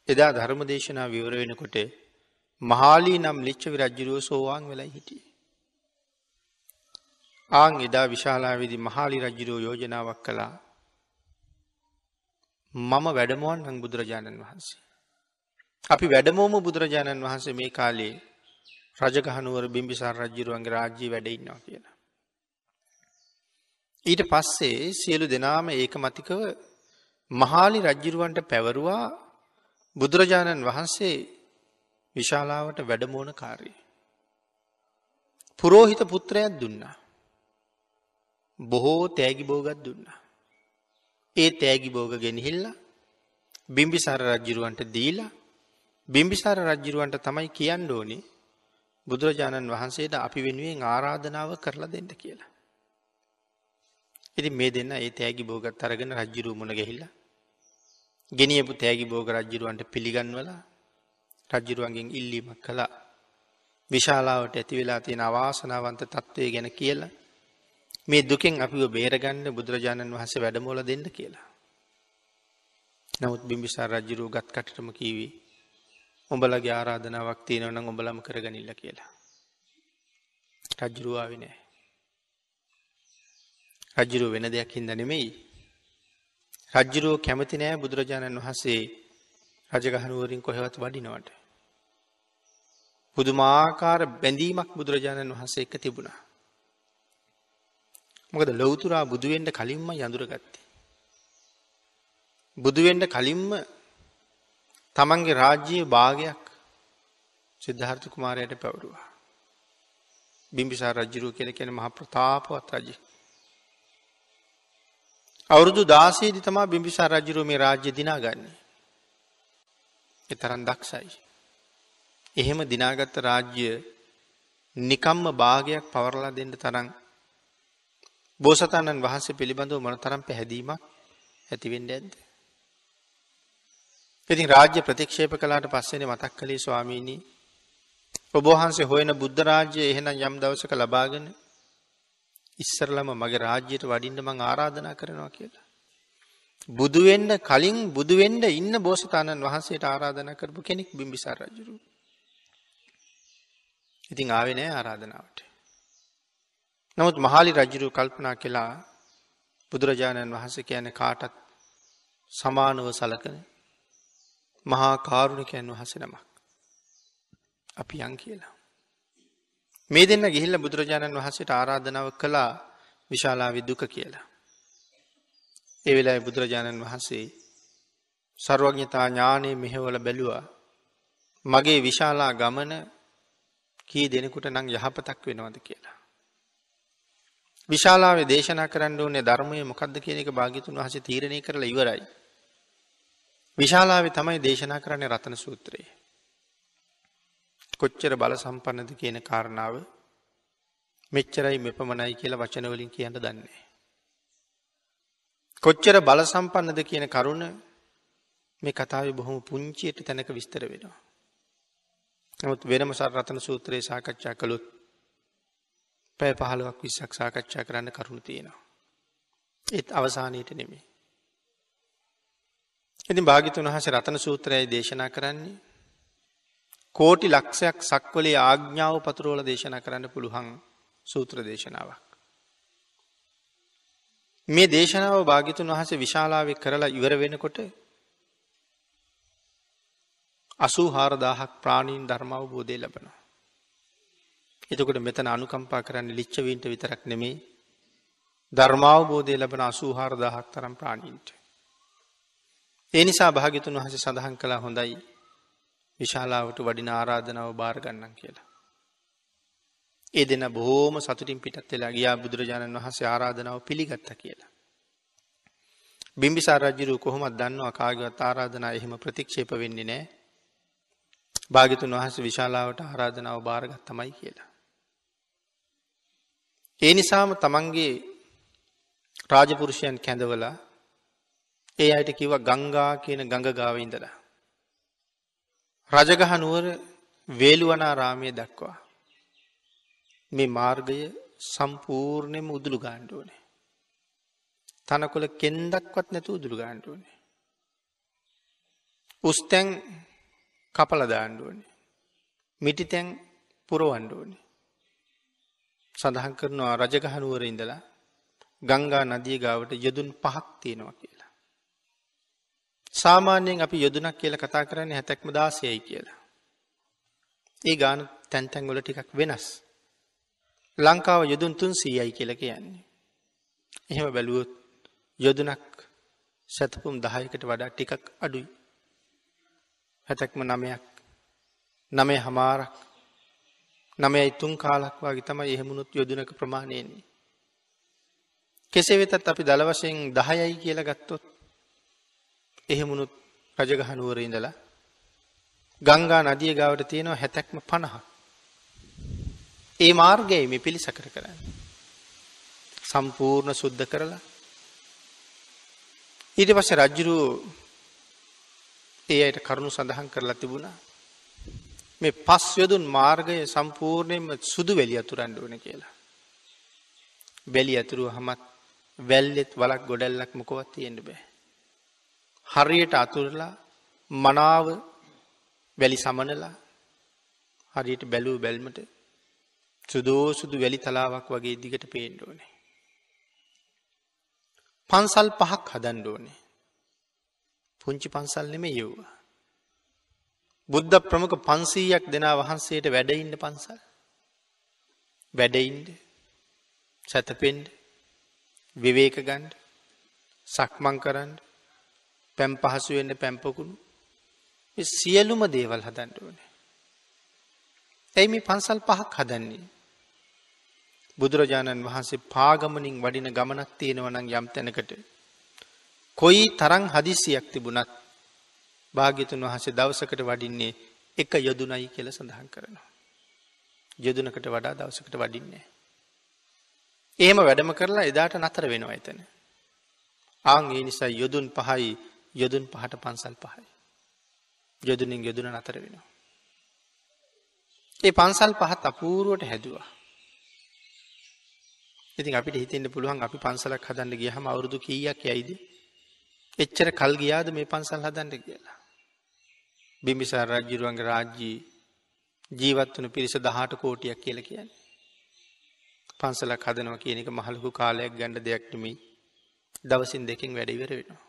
එදා ධර්ම දේශනා විවර වෙනකොට මහාලී නම් ලිච්චවි රජ්ජුරුව සෝවාන් වෙලයි හිටිය. ආං එදා විශාලාවිදි මහාලි රජ්ජුරුව යෝජනාවක් කළා මම වැඩමුවන් හං බුදුරජාණන් වහන්සේ. අපි වැඩමෝම බුදුරජාණන් වහන්සේ මේ කාලේ රජගහනුවර බිම්බිසාර රජ්ජුරුවන්ගේ රාජ්‍යී වැඩඉන්නවා කියලා. ඊට පස්සේ සියලු දෙනාම ඒක මතිකව මහාලි රජ්ජිරුවන්ට පැවරුවා බුදුරජාණන් වහන්සේ විශාලාවට වැඩමෝන කාරී. පුරෝහිත පුත්‍රයක් දුන්නා. බොහෝ තෑගි බෝගත් දුන්නා. ඒ තෑගි බෝග ගෙනහිල්ල බිම්බිසාර රජ්ජිරුවන්ට දීලා බිම්බිසාර රජ්ජිරුවන්ට තමයි කියන්න ඕනේ බුදුරජාණන් වහන්සේට අපි වෙනුවෙන් ආරාධනාව කරලා දෙන්න කියලා. ඉති මේ දෙන්න ඒ තෑගි බෝගත් අරගෙන රජ්ජිරුව මුණ ගැහිල්ල. ගෙනියපු තෑගි බෝග රජ්ජිරුවන්ට පිළිගන්වල රජ්ජිරුවන්ගෙන් ඉල්ලීමක් කළා. විශාලාවට ඇති වෙලා තියෙන අවාසනාවන්ත තත්ත්වය ගැන කියලා. මේ දුකෙන් අපිව බේරගන්න බුදුරජාණන් වහසේ වැඩමෝල දෙන්න කියලා. නමුත් බිම්බිසාර රජ්ජිරුව ගත් කටටම කීවී. උඹලගේ ආරාධනාවක් තියෙනවනම් උඹලම කරගනිල්ල කියලා. රජ්ජුරුවාවි නෑ. රජ්ජුරුව වෙන දෙයක් හින්ද නෙමෙයි. රජ්ජුරුව කැමති නෑ බුදුරජාණන් වහන්සේ රජගහනුවරින් කොහෙවත් වඩිනවට. පුදුමාකාර බැඳීමක් බුදුරජාණන් වහන්සේ එක තිබුණා. මොකද ලොවතුරා බුදුවෙන්ට කලින්ම යඳුරගත්තේ. බුදුවෙන්ට කලින්ම තමන්ගේ රාජ්‍යයේ භාගයක් සිද්ධාර්ථ කුමාරයට පැවරුවා. බිම්බිසා රජ්ජුරුව කෙන කෙන මහ ප්‍රතාපවත් රජි. අවුරුදු දාසේදි තමා බිම්බිසා රජුරුව මේ රාජ්‍ය දිනාගන්නේ. එතරන් දක්ෂයි. එහෙම දිනාගත්ත රාජ්‍ය නිකම්ම භාගයක් පවරලා දෙන්න තරම් බෝසතාණන් වහන්සේ පිළිබඳව මොන තරම් පැහැදීමක් ඇතිවෙන්න ඇද්ද. ඉතින් රාජ්‍ය ප්‍රතික්ෂේප කලාට පස්සෙන මතක් කළේ ස්වාමීණී ඔබහන්සේ හොයන බුද්ධ රාජ්‍ය එහෙනම් යම් දවසක ලබාගෙන ඉස්සරලම මගේ රාජ්‍යයට වඩින්න මං ආරාධනා කරනවා කියලා. බුදුවෙන්ඩ කලින් බුදුවෙන්ඩ ඉන්න බෝසතාණන් වහන්සේට ආරාධනා කරපු කෙනෙක් බිම්බිසාර රජුරු. ඉතින් ආවෙනෑ ආරාධනාවට. නමුත් මහාලි රජුරු කල්පනා කළා බුදුරජාණන් වහන්සේ කියන කාටත් සමානුව සලකන මහා කාරුණිකයන් වහස නමක්. අපි යන් කියලා. මේ දෙන්න ගිහිල්ල බුදුරජාණන් වහන්සේට ආරාධනාව කළා විශාලා විදුක කියලා. ඒ වෙලා බුදුරජාණන් වහන්සේ සර්වඥතා ඥානය මෙහෙවල බැලුවා. මගේ විශාලා ගමන කී දෙනෙකුට නං යහපතක් වෙනවද කියලා. විශාලාවේ දේශනා කරන්න ඕනේ ධර්මය මොකක්ද කියන එක භාගිතුන් වහස තීරණය කරලා ඉවරයි. විශාලාවේ තමයි දේශනා කරන්නේ රතන සූත්‍රයේ. කොච්චර බල සම්පන්නද කියන කාරණාව මෙච්චරයි මෙපමණයි කියලා වචනවලින් කියන්න දන්නේ. කොච්චර බල සම්පන්නද කියන කරුණ මේ කතාව බොහොම පුංචියට තැනක විස්තර වෙනවා. නමුත් වෙනම සර රතන සූත්‍රයේ සාකච්ඡා කළොත් පැය පහළුවක් විස්සක් සාකච්ඡා කරන්න කරුණු තියෙනවා. ඒත් අවසානයට නෙමේ. ඉතින් භාගිතුන් වහස රතන සූත්‍රයයි දේශනා කරන්නේ කෝටි ලක්ෂයක් සක්වලේ ආග්ඥාව පතුරුවල දේශනා කරන්න පුළුවන් සූත්‍ර දේශනාවක්. මේ දේශනාව භාගිතුන් වහස විශාලාව කරලා ඉවර වෙනකොට අසූ හාරදාහක් ප්‍රාණීන් ධර්මාවබෝධය ලබනවා. එතකොට මෙතන අනුකම්පා කරන්න ලිච්චවීන්ට විතරක් නෙමේ ධර්මාවබෝධය ලබන අසූහාරදාහක් තරම් ප්‍රාණීන්ට. ඒ නිසා භාගිතුන් වහස සඳහන් කලා හොඳයි විශාලාවට වඩින ආරාධනාව භාරගන්නම් කියලා. ඒ දෙන බොහෝම සතුටින් පිටත් වෙලා ගියා බුදුරජාණන් වහන්සේ ආරාධනාව පිළිගත්ත කියලා. බිම්බිසාර රජ්ජුරු කොහොමත් දන්නවා කාගවත් ආරාධනා එහෙම ප්‍රතික්ෂේප වෙන්නේ නෑ භාගිතුන් වහස විශාලාවට ආරාධනාව භාරගත්තමයි කියලා. ඒ නිසාම තමන්ගේ රාජපුරුෂයන් කැඳවලා ඒ අයට කිව ගංගා කියන ගඟ ගාව ඉඳලා. රජගහනුවර වේළුවනාරාමය දක්වා. මේ මාර්ගය සම්පූර්ණයම උදුළු ගාණ්ඩුවනේ. තනකොළ කෙන්දක්වත් නැතු උදුළු ගාණ්ඩුවනේ. උස්තැන් කපල දාණ්ඩුවනේ. මිටිතැන් පුරවන්ඩුවනේ. සඳහන් කරනවා රජගහනුවර ඉඳලා ගංගා නදිය ගාවට යොදුන් පහක් තියෙනවා කියලා. සාමාන්‍යයෙන් අපි යොදුනක් කියල කතා කරන්නේ හැතැක්ම දාසයයි කියලා. ඒ ගාන තැන්තැන්ගොල ටිකක් වෙනස්. ලංකාව යොදුන් තුන් සීයයි කියල කියන්නේ. එහෙම බැලුවොත් යොදුනක් සැතපුම් දහයකට වඩා ටිකක් අඩුයි. හැතැක්ම නමයක් නමේ හමාරක් නමයි තුන් කාලක් වගේ තමයි එහෙමුණුත් යොදුනක ප්‍රමාණයන්නේ. කෙසේ වෙතත් අපි දළ වශයෙන් දහයයි කියල ගත්තොත් එහෙමුණුත් රජගහනුවර ඉඳලා ගංගා නදිය ගාවට තියෙනවා හැතැක්ම පණහ. ඒ මාර්ගය මේ පිළිසකර කරන්න. සම්පූර්ණ සුද්ධ කරලා ඊට පස්ස රජ්ජුරු ඒ අයට කරුණු සඳහන් කරලා තිබුණා මේ පස් යොදුන් මාර්ගය සම්පූර්ණයෙන්ම සුදු වැලි අතුරන්න ඕන කියලා. වැලි ඇතුරුව හමත් වැල්ලෙත් වලක් ගොඩැල්ලක් මොකොවත් තියෙන්ට බෑ. හරියට අතුරලා මනාව වැලි සමනලා හරියට බැලූ බැල්මට සුදෝ සුදු වැලි තලාවක් වගේ දිගට පේන්ඩ ඕනේ. පන්සල් පහක් හදන්ඩ ඕනේ. පුංචි පන්සල් නෙම යව්වා. බුද්ධ ප්‍රමුඛ පන්සීයක් දෙනා වහන්සේට වැඩඉන්න පන්සල්. වැඩයින්ඩ සැතපෙන්ඩ විවේක ගණ්ඩ සක්මං කරන්න පැම් පහසුවෙන්න්න පැම්පකුණු සියලුම දේවල් හදන්ට ඕනේ. ඇයි මේ පන්සල් පහක් හදන්නේ. බුදුරජාණන් වහන්සේ පාගමනින් වඩින ගමනක් තියෙනවනං යම් තැනකට. කොයි තරං හදිසියක් තිබුණත් භාග්‍යතුන් වහසේ දවසකට වඩින්නේ එක යොදුනයි කියල සඳහන් කරනවා. යොදුනකට වඩා දවසකට වඩින්නේ. එහෙම වැඩම කරලා එදාට නතර වෙනවා එතන. ආං ඒ නිසා යොදුන් පහයි යොදුන් පහට පන්සල් පහයි. යොදුනින් යොදුන නතර වෙනවා. ඒ පන්සල් පහත් අපූරුවට හැදවා. ඉතින් අපිට හිතෙන්න්න පුළුවන් අපි පන්සලක් හදන්න ගියහම අවුරුදු කීයක් යයිද. එච්චර කල් ගියාද මේ පන්සල් හදන්න කියලා. බිම්බිසාර රජ්ජුරුවන්ගේ රාජ්‍යී ජීවත් වන පිරිස දහට කෝටියක් කියල කියන්නේ. පන්සලක් හදනවා කියන එක මහලකු කාලයක් ගණඩ දෙයක්ටමයි දවසින් දෙකින් වැඩිවර වෙනවා.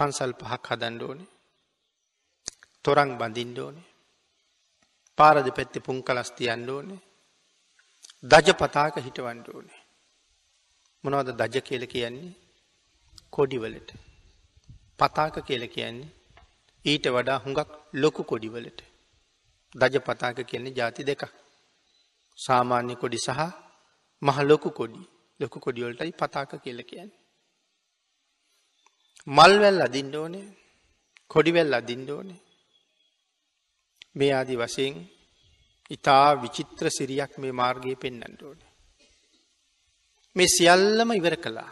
පන්සල් පහක් හදන්ඩ ඕනේ. තොරං බඳින්ඩ ඕනේ. පාරද පැත්ති පුන් කලස්ති අන්ඩ ඕනේ. දජ පතාක හිටවන්ඩ ඕනේ. මොනවද දජ කියල කියන්නේ? කොඩිවලට පතාක කියල කියන්නේ ඊට වඩා හුඟක් ලොකු කොඩිවලට දජ පතාක කියන්නේ ජාති දෙකක්. සාමාන්‍ය කොඩි සහ මහ ලොකු කොඩි. ලොකු කොඩිවලටයි පතාක කියල කියන්න. මල්වැල් අදින්ඩ ඕනේ කොඩිවැල් අදින්ඩ ඕනේ මේ ආදි වශයෙන් ඉතා විචිත්‍ර සිරියක් මේ මාර්ගය පෙන්න්නට ඕනේ. මේ සියල්ලම ඉවර කලා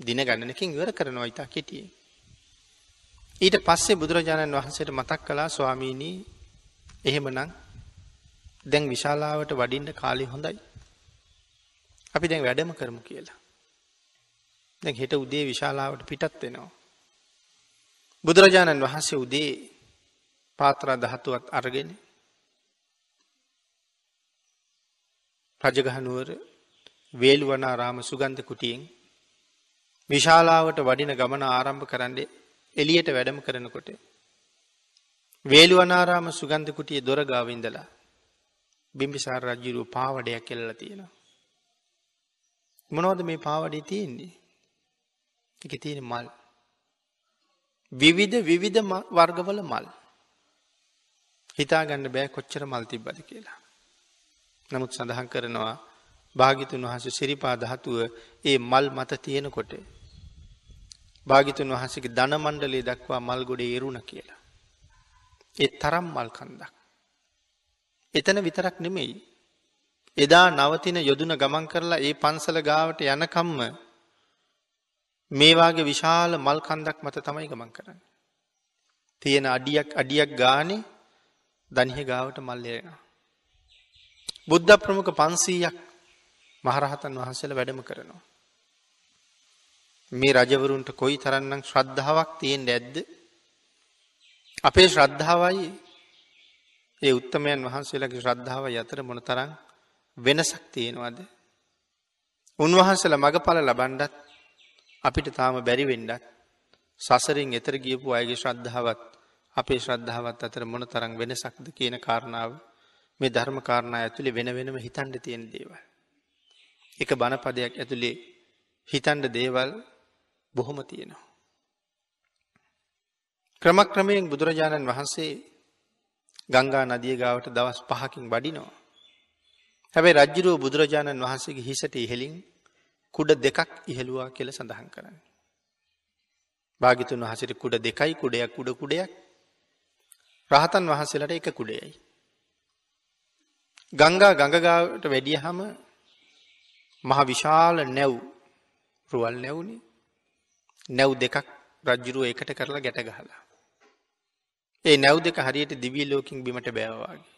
දින ගණනකින් ඉවර කරනවා ඉතා කෙටියේ. ඊට පස්සේ බුදුරජාණන් වහන්සේට මතක් කලා ස්වාමීණී එහෙමනං දැන් විශාලාවට වඩින්ට කාලි හොඳයි. අපි දැන් වැඩම කරමු කියලා. දැන් හෙට උදේ විශාලාවට පිටත් වෙනවා. බුදුරජාණන් වහන්සේ උදේ පාත්‍රා දහතුවත් අරගෙන රජගහනුවර වේල්ුවනාරාම සුගන්ධ කුටියෙන් විශාලාවට වඩින ගමන ආරම්භ කරන්නේ එලියට වැඩම කරනකොට. වේලුවනාරාම සුගන්ධ කුටිය දොරගාවින්දලා බිම්බිසාර රජ්ජුරුව පාවඩයක් කෙල්ල තියෙනවා. මොනවද මේ පාවඩේ තියෙන්නේ. එක තියෙන මල්. විවිධ විවිධ වර්ගවල මල්. හිතාගන්න බෑ කොච්චර මල් තිබ්බද කියලා. නමුත් සඳහන් කරනවා භාගිතුන් වහස සිරිපා දහතුව ඒ මල් මත තියෙනකොට. භාගිතුන් වහසගේ ධනමණ්ඩලේ දක්වා මල් ගොඩ එරුණ කියලා. ඒ තරම් මල් කන්දක්. එතන විතරක් නෙමෙයි. එදා නවතින යොදුන ගමන් කරලා ඒ පන්සල ගාවට යනකම්ම මේවාගේ විශාල මල් කන්දක් මත තමයි ගමන් කරන්න. තියෙන අඩියක් අඩියක් ගානේ දනිහ ගාවට මල්ලයෙනවා. බුද්ධ ප්‍රමුඛ පන්සීයක් මහරහතන් වහන්සේල වැඩම කරනවා. මේ රජවරුන්ට කොයි තරන්නම් ශ්‍රද්ධාවක් තියෙන් ඇද්ද. අපේ ශ්‍රද්ධාවයි ඒ උත්තමයන් වහන්සේලගේ ශ්‍රද්ධාව යතර මොන තරන් වෙනසක් තියෙනවාද. උන්වහන්සල මගඵල ලබන්ඩත් අපිට තාම බැරිවෙන්ඩත් සසරින් එතර ගියපු අයගේ ශ්‍රද්ධාවත් අපේ ශ්‍රද්ධාවත් අතර මොන තරම් වෙනසක්ද කියන කාරණාව මේ ධර්ම කාරණා ඇතුළේ වෙන වෙනම හිතන්ඩ තියෙන දේවල්. එක බණපදයක් ඇතුළේ හිතන්ඩ දේවල් බොහොම තියෙනවා. ක්‍රමක්‍රමයෙන් බුදුරජාණන් වහන්සේ ගංගා නදිය ගාවට දවස් පහකින් වඩිනවා. හැබැයි රජ්ජුරුව බුදුරජාණන් වහන්සේගේ හිසට ඉහෙලින් කුඩ දෙකක් ඉහළුවා කියල සඳහන් කරන්න. භාගිතුන් වහසිට කුඩ දෙකයි කුඩයක් කුඩ කුඩයක් රහතන් වහන්සේලට එක කුඩයයි. ගංගා ගඟගාවට වැඩිය හම මහ විශාල නැව් රුවල් නැවුණි නැව් දෙකක් රජ්ජුරුව එකට කරලා ගැට ගහලා. ඒ නැව් දෙක හරියට දිවී ලෝකින් බිමට බෑවවාගේ.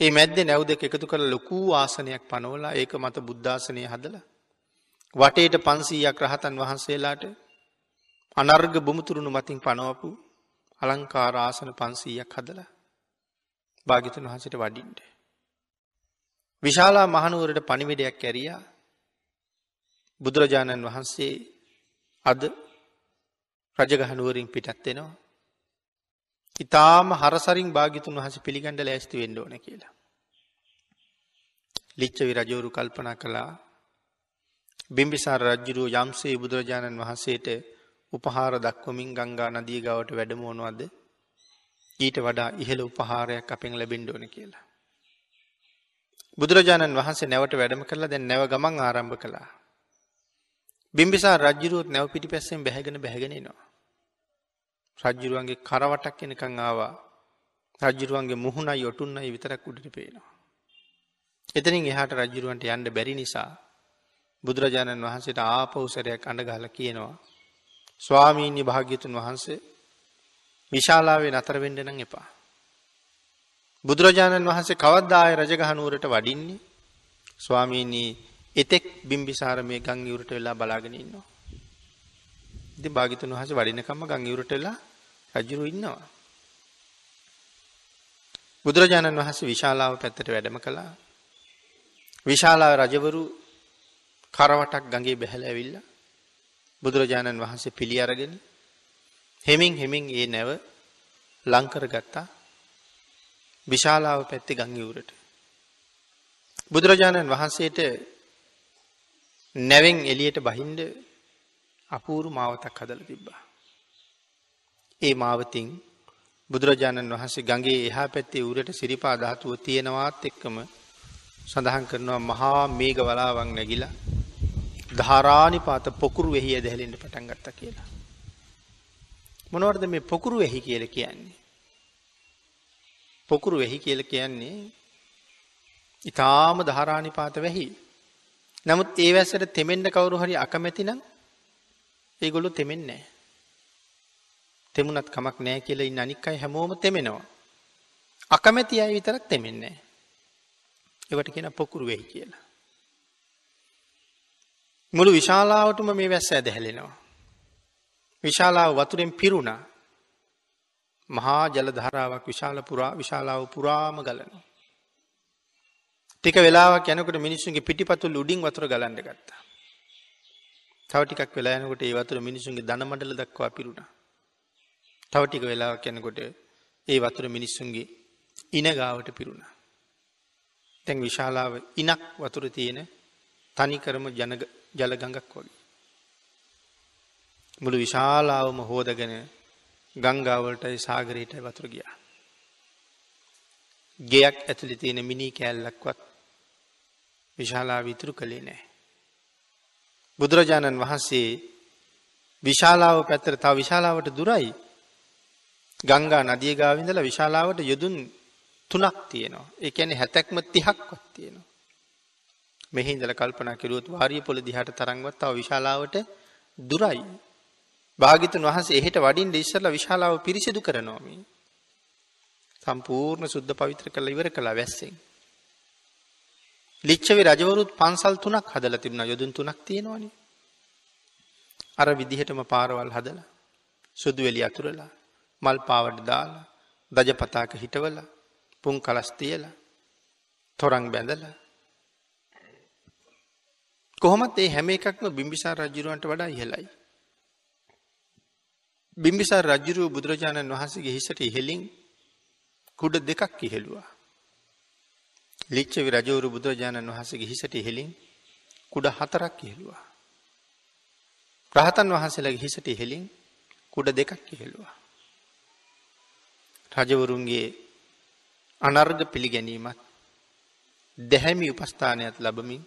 ඒ මැද්ද නැව් දෙක එකතු කළ ලොකූ ආසනයක් පනවලා ඒක මත බුද්ධාසනය හදල. වටේට පන්සීයක් රහතන් වහන්සේලාට අනර්ග බුමුතුරුණු මතින් පනවපු අලංකාර ආසන පන්සීයක් හදලා භාගිතන් වහසට වඩින්ට. විශාලා මහනුවරට පනිවිඩයක් කැරියා බුදුරජාණන් වහන්සේ අද රජගහනුවරින් පිටත්වෙනවා. ඉතාම හරසරින් භාගිතුන් වහස පිළිගණඩ ලෑස්ති වෙන්න ඕන කියලා. ලිච්චවි රජෝරු කල්පනා කළා බිම්බිසාර රජ්ජුරුව යම්සේ බුදුරජාණන් වහන්සේට උපහාර දක්වමින් ගංගා නදිය ගවට වැඩමෝනුවද ඊට වඩා ඉහළ උපහාරයක් අපෙන් ලැබෙන්ඩෝන කියලා. බුදුරජාණන් වහන්සේ නැවට වැඩම කරලා දැන් නැව ගමන් ආරම්භ කළා. බිම්බිසා රජ්ජුරුවත් නැව පිටි පැස්සෙන් බැහැගෙන බැහැගෙනනවා. රජ්ජුරුවන්ගේ කරවටක් එනකං ආවා රජ්ජුරුවන්ගේ මුහුණයි ඔටුන්නයි විතරක් උඩට පේනවා. එතනින් එහාට රජ්ජුරුවන්ට යන්න බැරි නිසා බුදුරජාණන් වහන්සේට ආපවසරයක් අඩගහල කියනවා. ස්වාමීන්‍ය භාග්‍යතුන් වහන්සේ විශාලාවේ නතර වෙන්ඩනම් එපා. බුදුරජාණන් වහන්සේ කවද්දාය රජගහනුවරට වඩින්නේ ස්වාමීනී එතෙක් බිම්බිසාර මේ ගං ඉවරට වෙලා බලාගෙන ඉන්නවා. ඉති භාගිතුන් වහස වඩිනකම්ම ගං ඉවරට වෙලා රජුරු ඉන්නවා. බුදුරජාණන් වහන්සේ විශාලාව පැත්තට වැඩම කළා. විශාලාව රජවරු කරවටක් ගඟේ බැහැල ඇවිල්ල බුදුරජාණන් වහන්සේ පිළි අරගෙන හෙමින් හෙමින් ඒ නැව ලංකර ගත්තා විශාලාව පැත්ති ගංගිවුරට. බුදුරජාණන් වහන්සේට නැවෙන් එලියට බහින්ඩ අපූරු මාවතක් හදල තිබ්බා. ඒ මාවතින් බුදුරජාණන් වහන්සේ ගගේ එහා පැත්තේ උරට සිරිපා ධාතුව තියෙනවාත් එක්කම සඳහන් කරනවා මහා මේග වලාවන් නැගිලා ධාරාණි පාත පොකුරු වෙහි ඇදහැලෙන්ට පටන් ගත්ත කියලා. මොනවර්ද මේ පොකුරු වෙහි කියල කියන්නේ. පොකුරු වෙහි කියල කියන්නේ ඉතාම ධාරාණි පාත වැහි නමුත් ඒ වැස්සට තෙමෙන්ට කවරු හරි අකමැතිනම් ඒගොලු තෙමෙන්නේ. තෙමුණත් කමක් නෑ කියලා ඉන්න අනික් අය හැමෝම තෙමෙනවා. අකමැති අය විතරක් තෙමෙන්නේ. ඒවට කියන පොකුරු වෙයි කියලා. මුළු විශාලාවටම මේ වැස්ස ඇදහැලෙනවා. විශාලාව වතුරෙන් පිරුණා. මහා ජල ධාරාවක් විශාල පුරා විශාලාව පුරාම ගලනවා. ටික වෙලාවක් යනකොට මිනිස්සුන්ගේ පිටිපතුල් උඩින් වතුර ගලන්න ගත්තා. තව ටිකක් වෙලා යනකොට ඒ වතුර මිනිස්සුන්ගේ දන මඩල දක්වා පිරුණා. තව ටික වෙලාවක් යනකොට ඒ වතුර මිනිස්සුන්ගේ ඉන ගාවට පිරුණා. දැන් විශාලාව ඉනක් වතුර තියෙන තනිකරම ජල ගඟක් වගේ. මුළු විශාලාවම හෝදගෙන ගංගාවලටයි සාගරයටයි වතුර ගියා. ගෙයක් ඇතුළි තියෙන මිනි කෑල්ලක්වත් විශාලා විතුරු කළේ නෑ. බුදුරජාණන් වහන්සේ විශාලාව පැත්තර තව විශාලාවට දුරයි ගංගා නදිය ගාවිඳලා විශාලාවට යොදුන් තුනක් තියෙනවා. ඒ කියන්නේ හැතැක්ම 30ක්වත් තියෙනවා. මෙහි ඉඳලා කල්පනා කරුවොත් වාරිය පොළ දිහාට තරම්වත් තව විශාලාවට දුරයි. භාග්‍යතුන් වහන්සේ එහෙට වඩින්න ඉස්සෙල්ලා විශාලාව පිරිසිදු කරනවා මේ. සම්පූර්ණ සුද්ධ පවිත්‍ර කරලා ඉවර කළා වැස්සෙන්. ලිච්ඡවි රජවරුත් පන්සල් තුනක් හදලා තිබුණා යොදුන් තුනක් තියෙනවනේ. අර විදිහටම පාරවල් හදලා සුදු එලි අතුරලා මල් පාවඩ දාලා දජ පතාක හිටවලා පුන් කලස් තියලා තොරන් බැඳලා කොහොමත් ඒ හැම එකක්ම බිම්බිසාර රජුරවන්ට වඩා ඉහළයි. බිම්බිසාර රජුරුව බුදුරජාණන් වහන්සේගේ හිසට ඉහෙලින් කුඩ දෙකක් ඉහෙළුවා. ලිච්ඡවි රජවරු බුදුරජාණන් වහන්සේගේ හිසට ඉහෙලින් කුඩ හතරක් ඉහෙළුවා. රහතන් වහන්සේලාගේ හිසට ඉහෙලින් කුඩ දෙකක් ඉහෙළුවා. රජවරුන්ගේ අනර්ග පිළිගැනීමත් දැහැමි උපස්ථානයක් ලැබමින්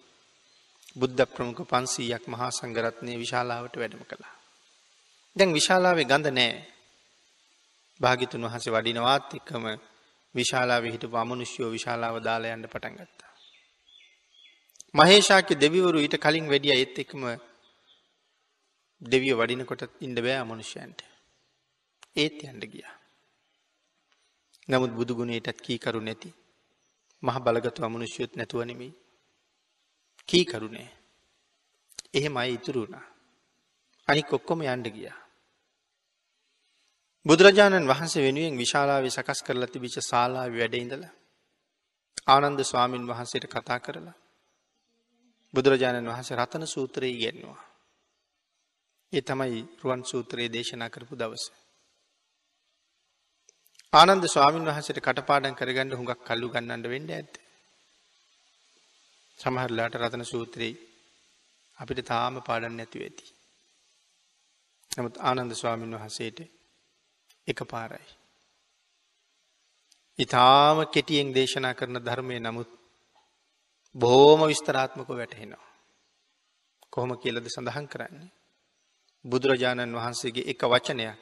බුද්ධ ප්‍රමුඛ 500ක් මහා සංඝරත්නයේ විශාලාවට වැඩම කළා. දැන් විශාලාවේ ගඳ නැහැ. භාග්‍යතුන් වහන්සේ වඩිනවත් එක්කම විශාලාවේ හිටපු අමනුෂ්‍යෝ විශාලාව දාලා යන්න පටන් ගත්තා. මහේෂාක්‍ය දෙවිවරු ඊට කලින් වැඩියා ඒත් එක්කම දෙවිය වඩිනකොට ඉන්න බෑ අමනුෂ්‍යයන්ට. ඒත් යන්න ගියා. නමුත් බුදු ගුණයටත් කීකරු නැති මහ බලගත් අමනුෂ්‍යයොත් නැතුව නෙමෙයි. කීකරු නෑ. එහෙම අය ඉතුරු වුණා. අනික ඔක්කොම යන්න ගියා. බුදුරජාණන් වහන්සේ වෙනුවෙන් විශාලාවේ සකස් කරලා තිබිච්ච ශාලාවේ වැඩ ඉඳලා ආනන්ද ස්වාමින් වහන්සේට කතා කරලා බුදුරජාණන් වහන්සේ රතන සූත්‍රය ඉගෙනුවා. ඒ තමයි රුවන් සූත්‍රයේ දේශනා කරපු දවස. ආනන්ද ස්වාමින් වහන්සේට කටපාඩම් කරගන්න හුඟක් කල්ලු ගන්නන්න වෙන්න ඇත්ත. සමහරලාට රතන සූත්‍රයේ අපිට තාම පාඩම් නැතිව ඇති. නමුත් ආනන්ද ස්වාමින් වහන්සේට එක පාරයි. ඉතාම කෙටියෙන් දේශනා කරන ධර්මය නමුත් බොහෝම විස්තරාත්මක වැටහෙනවා. කොහොම කියලද සඳහන් කරන්නේ. බුදුරජාණන් වහන්සේගේ එක වචනයක්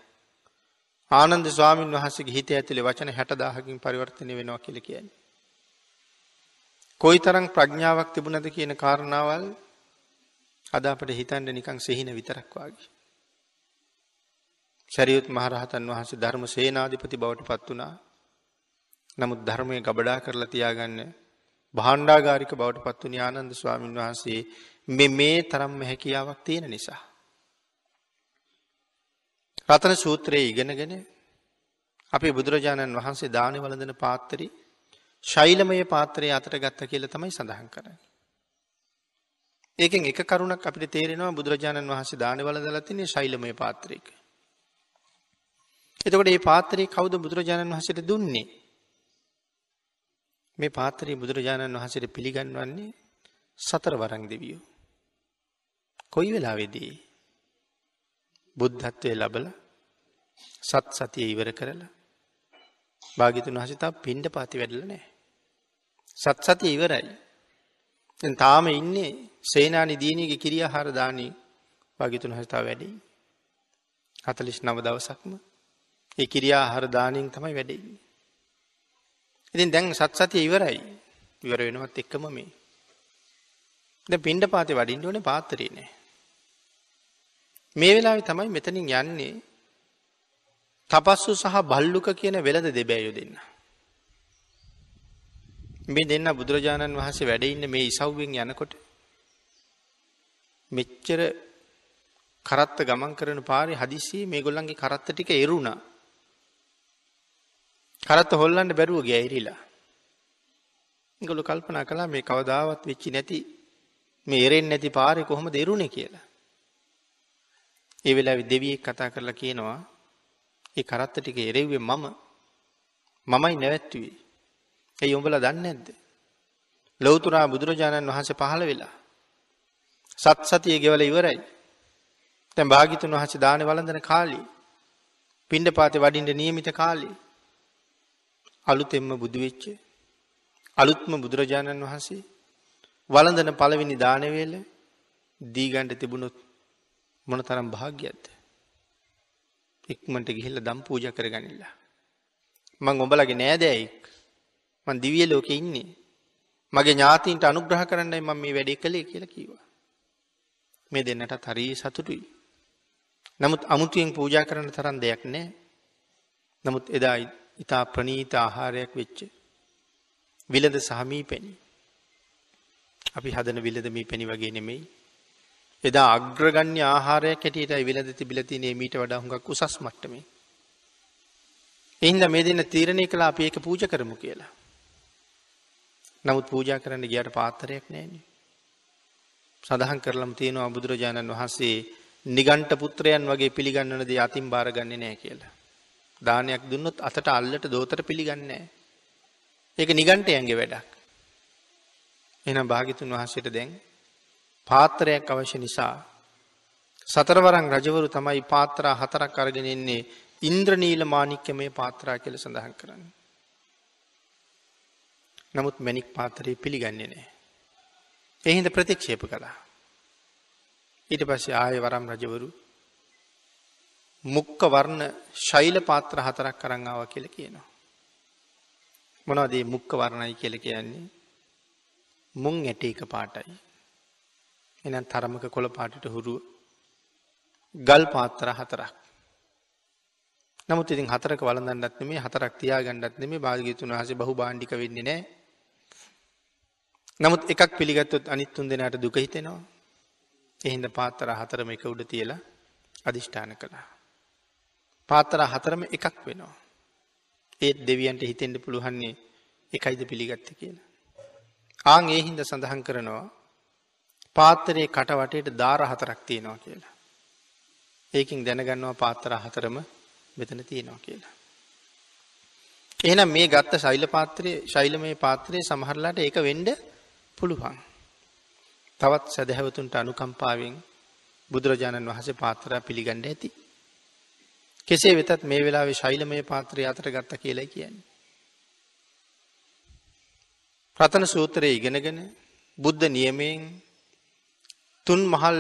ආනන්ද ස්වාමීන් වහන්සේගේ හිත ඇතුලේ වචන 60000කින් පරිවර්තනය වෙනවා කියලා කියන්නේ. කොයිතරම් ප්‍රඥාවක් තිබුණද කියන කාරණාවල් අද අපිට හිතන්න නිකන් සිහින විතරක් වාගේ. සැරියුත් මහරහතන් වහන්සේ ධර්ම සේනාධිපති බවට පත් වුණා. නමුත් ධර්මය ගබඩා කරලා තියාගන්න භාණ්ඩාගාරික බවට පත් වුණ ආනන්ද ස්වාමීන් වහන්සේ මේ මේ තරම්ම හැකියාවක් තියෙන නිසා. රතන සූත්‍රයේ ඉගෙනගෙන අපේ බුදුරජාණන් වහන්සේ දානි වළඳන පාත්තරි ශෛලමය පාත්‍රය අතට ගත්ත කියලා තමයි සඳහන් කරන්නේ. ඒකෙන් එක කරුණක් අපිට තේරෙනවා බුදුරජාණන් වහන්සේ දානි වළඳලා තින්නේ ශෛලමය පාත්‍රයක. එතකොට මේ පාත්‍රය කවුද බුදුරජාණන් වහන්සේට දුන්නේ? මේ පාත්‍රය බුදුරජාණන් වහන්සේට පිළිගන්වන්නේ සතර වරන් දෙවියෝ. කොයි වෙලාවේදී? බුද්ධත්වයේ ලැබලා සත් සතිය ඉවර කරලා භාග්‍යතුන් වහන්සේ තාම පින්ඩ පාති වැඩලා නැහැ. සත් සතිය ඉවරයි. දැන් තාම ඉන්නේ සේනානි දීනියගේ කිරියාහාර දානි භාග්‍යතුන් වහන්සේ තාම වැඩි. 49 දවසක්ම ඒ කිරියාහාර දානියෙන් තමයි වැඩේ. ඉතින් දැන් සත් සතිය ඉවරයි. ඉවර වෙනවත් එක්කම මේ. දැන් පින්ඩ පාතේ වඩින්න ඕනේ පාත්‍රේ නෑ. මේ වෙලාවේ තමයි මෙතනින් යන්නේ තපස්සු සහ බල්ලුක කියන වෙළඳ දෙබෑයු දෙන්න. මේ දෙන්න බුදුරජාණන් වහන්සේ වැඩඉන්න මේ ඉසව්වෙන් යනකොට මෙච්චර කරත්ත ගමන් කරන පාරි හදිසියේ මේ ගොල්ලන්ගේ කරත්ත ටික එරුණා. කරත්ත හොල්ලන්න බැරුව ගැයිරිලා. ගොලු කල්පනා කලා මේ කවදාවත් වෙච්චි නැති මේ එරෙන් නැති පාරෙ කොහොම දෙරුණේ කියලා. ඒ වෙලා දෙවියෙක් කතා කරලා කියනවා ඒ කරත්ත ටික එරෙව්වේ මම මමයි නැවැත්තුවේ. ඒ උඹලා දන්නේ නැද්ද? ලෞතුරා බුදුරජාණන් වහන්සේ පහළ වෙලා සත් සතිය ගෙවල ඉවරයි. දැන් භාග්‍යතුන් වහන්සේ දානේ වළඳන කාලේ පිණ්ඩපාතේ වඩින්න නියමිත කාලේ අලුතෙන්ම බුදු වෙච්ච අලුත්ම බුදුරජාණන් වහන්සේ වළඳන පළවෙනි දාන වේල දී ගන්න තිබුණොත් මොන තරම් භාග්‍යයක්ද? ඉක්මනට ගිහිල්ලා දම් පූජා කරගනින්න. මං උඹලගේ නෑදෑයෙක් මං දිව්‍ය ලෝකේ ඉන්නේ. මගේ ඥාතීන්ට අනුග්‍රහ කරන්නයි මම මේ වැඩේ කළේ කියලා කිව්වා. මේ දෙන්නටත් හරි සතුටුයි. නමුත් අමුතුවෙන් පූජා කරන්න තරම් දෙයක් නෑ. නමුත් එදා ඉතා ප්‍රනීත ආහාරයක් වෙච්ච විලද සහමී පැණි. අපි හදන විලද මේ පැණි වගේ නෙමෙයි. එදා අග්‍රගන්‍ය ආහාරයක් හැටියටයි විලද තිබිලා තියෙන්නේ මීට වඩා හුඟක් උසස් මට්ටමේ. එහින්දා මේ දෙන්න තීරණය කළා අපි ඒක පූජා කරමු කියලා. නමුත් පූජා කරන්න ගියාට පාත්‍රයක් නැහැනේ. සඳහන් කරලම තියෙනවා බුදුරජාණන් වහන්සේ නිගණ්ඨ පුත්‍රයන් වගේ පිළිගන්නන දේ අතින් බාරගන්නේ නැහැ කියලා. දානයක් දුන්නොත් අතට අල්ලට දෝතර පිළිගන්නේ නැහැ. ඒක නිගණ්ඨයන්ගේ වැඩක්. එහෙනම් භාග්‍යතුන් වහන්සේට දැන් පාත්‍රයක් අවශ්‍ය නිසා සතරවරන් රජවරු තමයි පාත්‍රා හතරක් අරගෙන ඉන්නේ ඉන්ද්‍රනීල මාණික්‍යමය පාත්‍රා කියලා සඳහන් කරන්නේ. නමුත් මැණික් පාත්‍රය පිළිගන්නේ නැහැ. ඒ හින්දා ප්‍රතික්ෂේප කළා. ඊට පස්සේ ආයෙ වරම් රජවරු මුක්ක වර්ණ ශෛල පාත්‍ර හතරක් අරන් ආවා කියලා කියනවා. මොනවද මේ මුක්ක වර්ණයි කියලා කියන්නේ? මුං ඇටි එක පාටයි. එහෙනම් තරමක කොළ පාටට හුරු ගල් පාත්‍ර හතරක්. නමුත් ඉතින් හතරක වළඳන්නත් නෙමෙයි හතරක් තියාගන්නත් නෙමෙයි භාග්‍යතුන් වහන්සේ බහු භාණ්ඩික වෙන්නේ නැහැ. නමුත් එකක් පිළිගත්තොත් අනිත් තුන් දෙනාට දුක හිතෙනවා. එහින්ද පාත්තර හතරම එක උඩ තියලා අධිෂ්ඨාන කළා. පාත්තර හතරම එකක් වෙනවා. ඒත් දෙවියන්ට හිතෙන්ට පුළුවන්නේ එකයිද පිළිගත්ත කියලා. ආං ඒ හින්ද සඳහන් කරනවා පාත්තරයේ කට වටේට දාර හතරක් තියෙනවා කියලා. ඒකින් දැනගන්නවා පාත්තර හතරම මෙතන තියෙනවා කියලා. එහෙනම් මේ ගත්ත ශෛල පාත්‍රයේ ශෛලමය පාත්‍රයේ සමහරලාට ඒක වෙන්න පුළුවන්. තවත් සැදැහැවතුන්ට අනුකම්පාවෙන් බුදුරජාණන් වහසේ පාත්‍රා පිළිගන්න ඇති. කෙසේ වෙතත් මේ වෙලාවේ ශෛලමය පාත්‍රය අතර ගත්ත කියලයි කියන්නේ. ප්‍රථන සූත්‍රය ඉගෙනගෙන බුද්ධ නියමයෙන් තුන් මහල්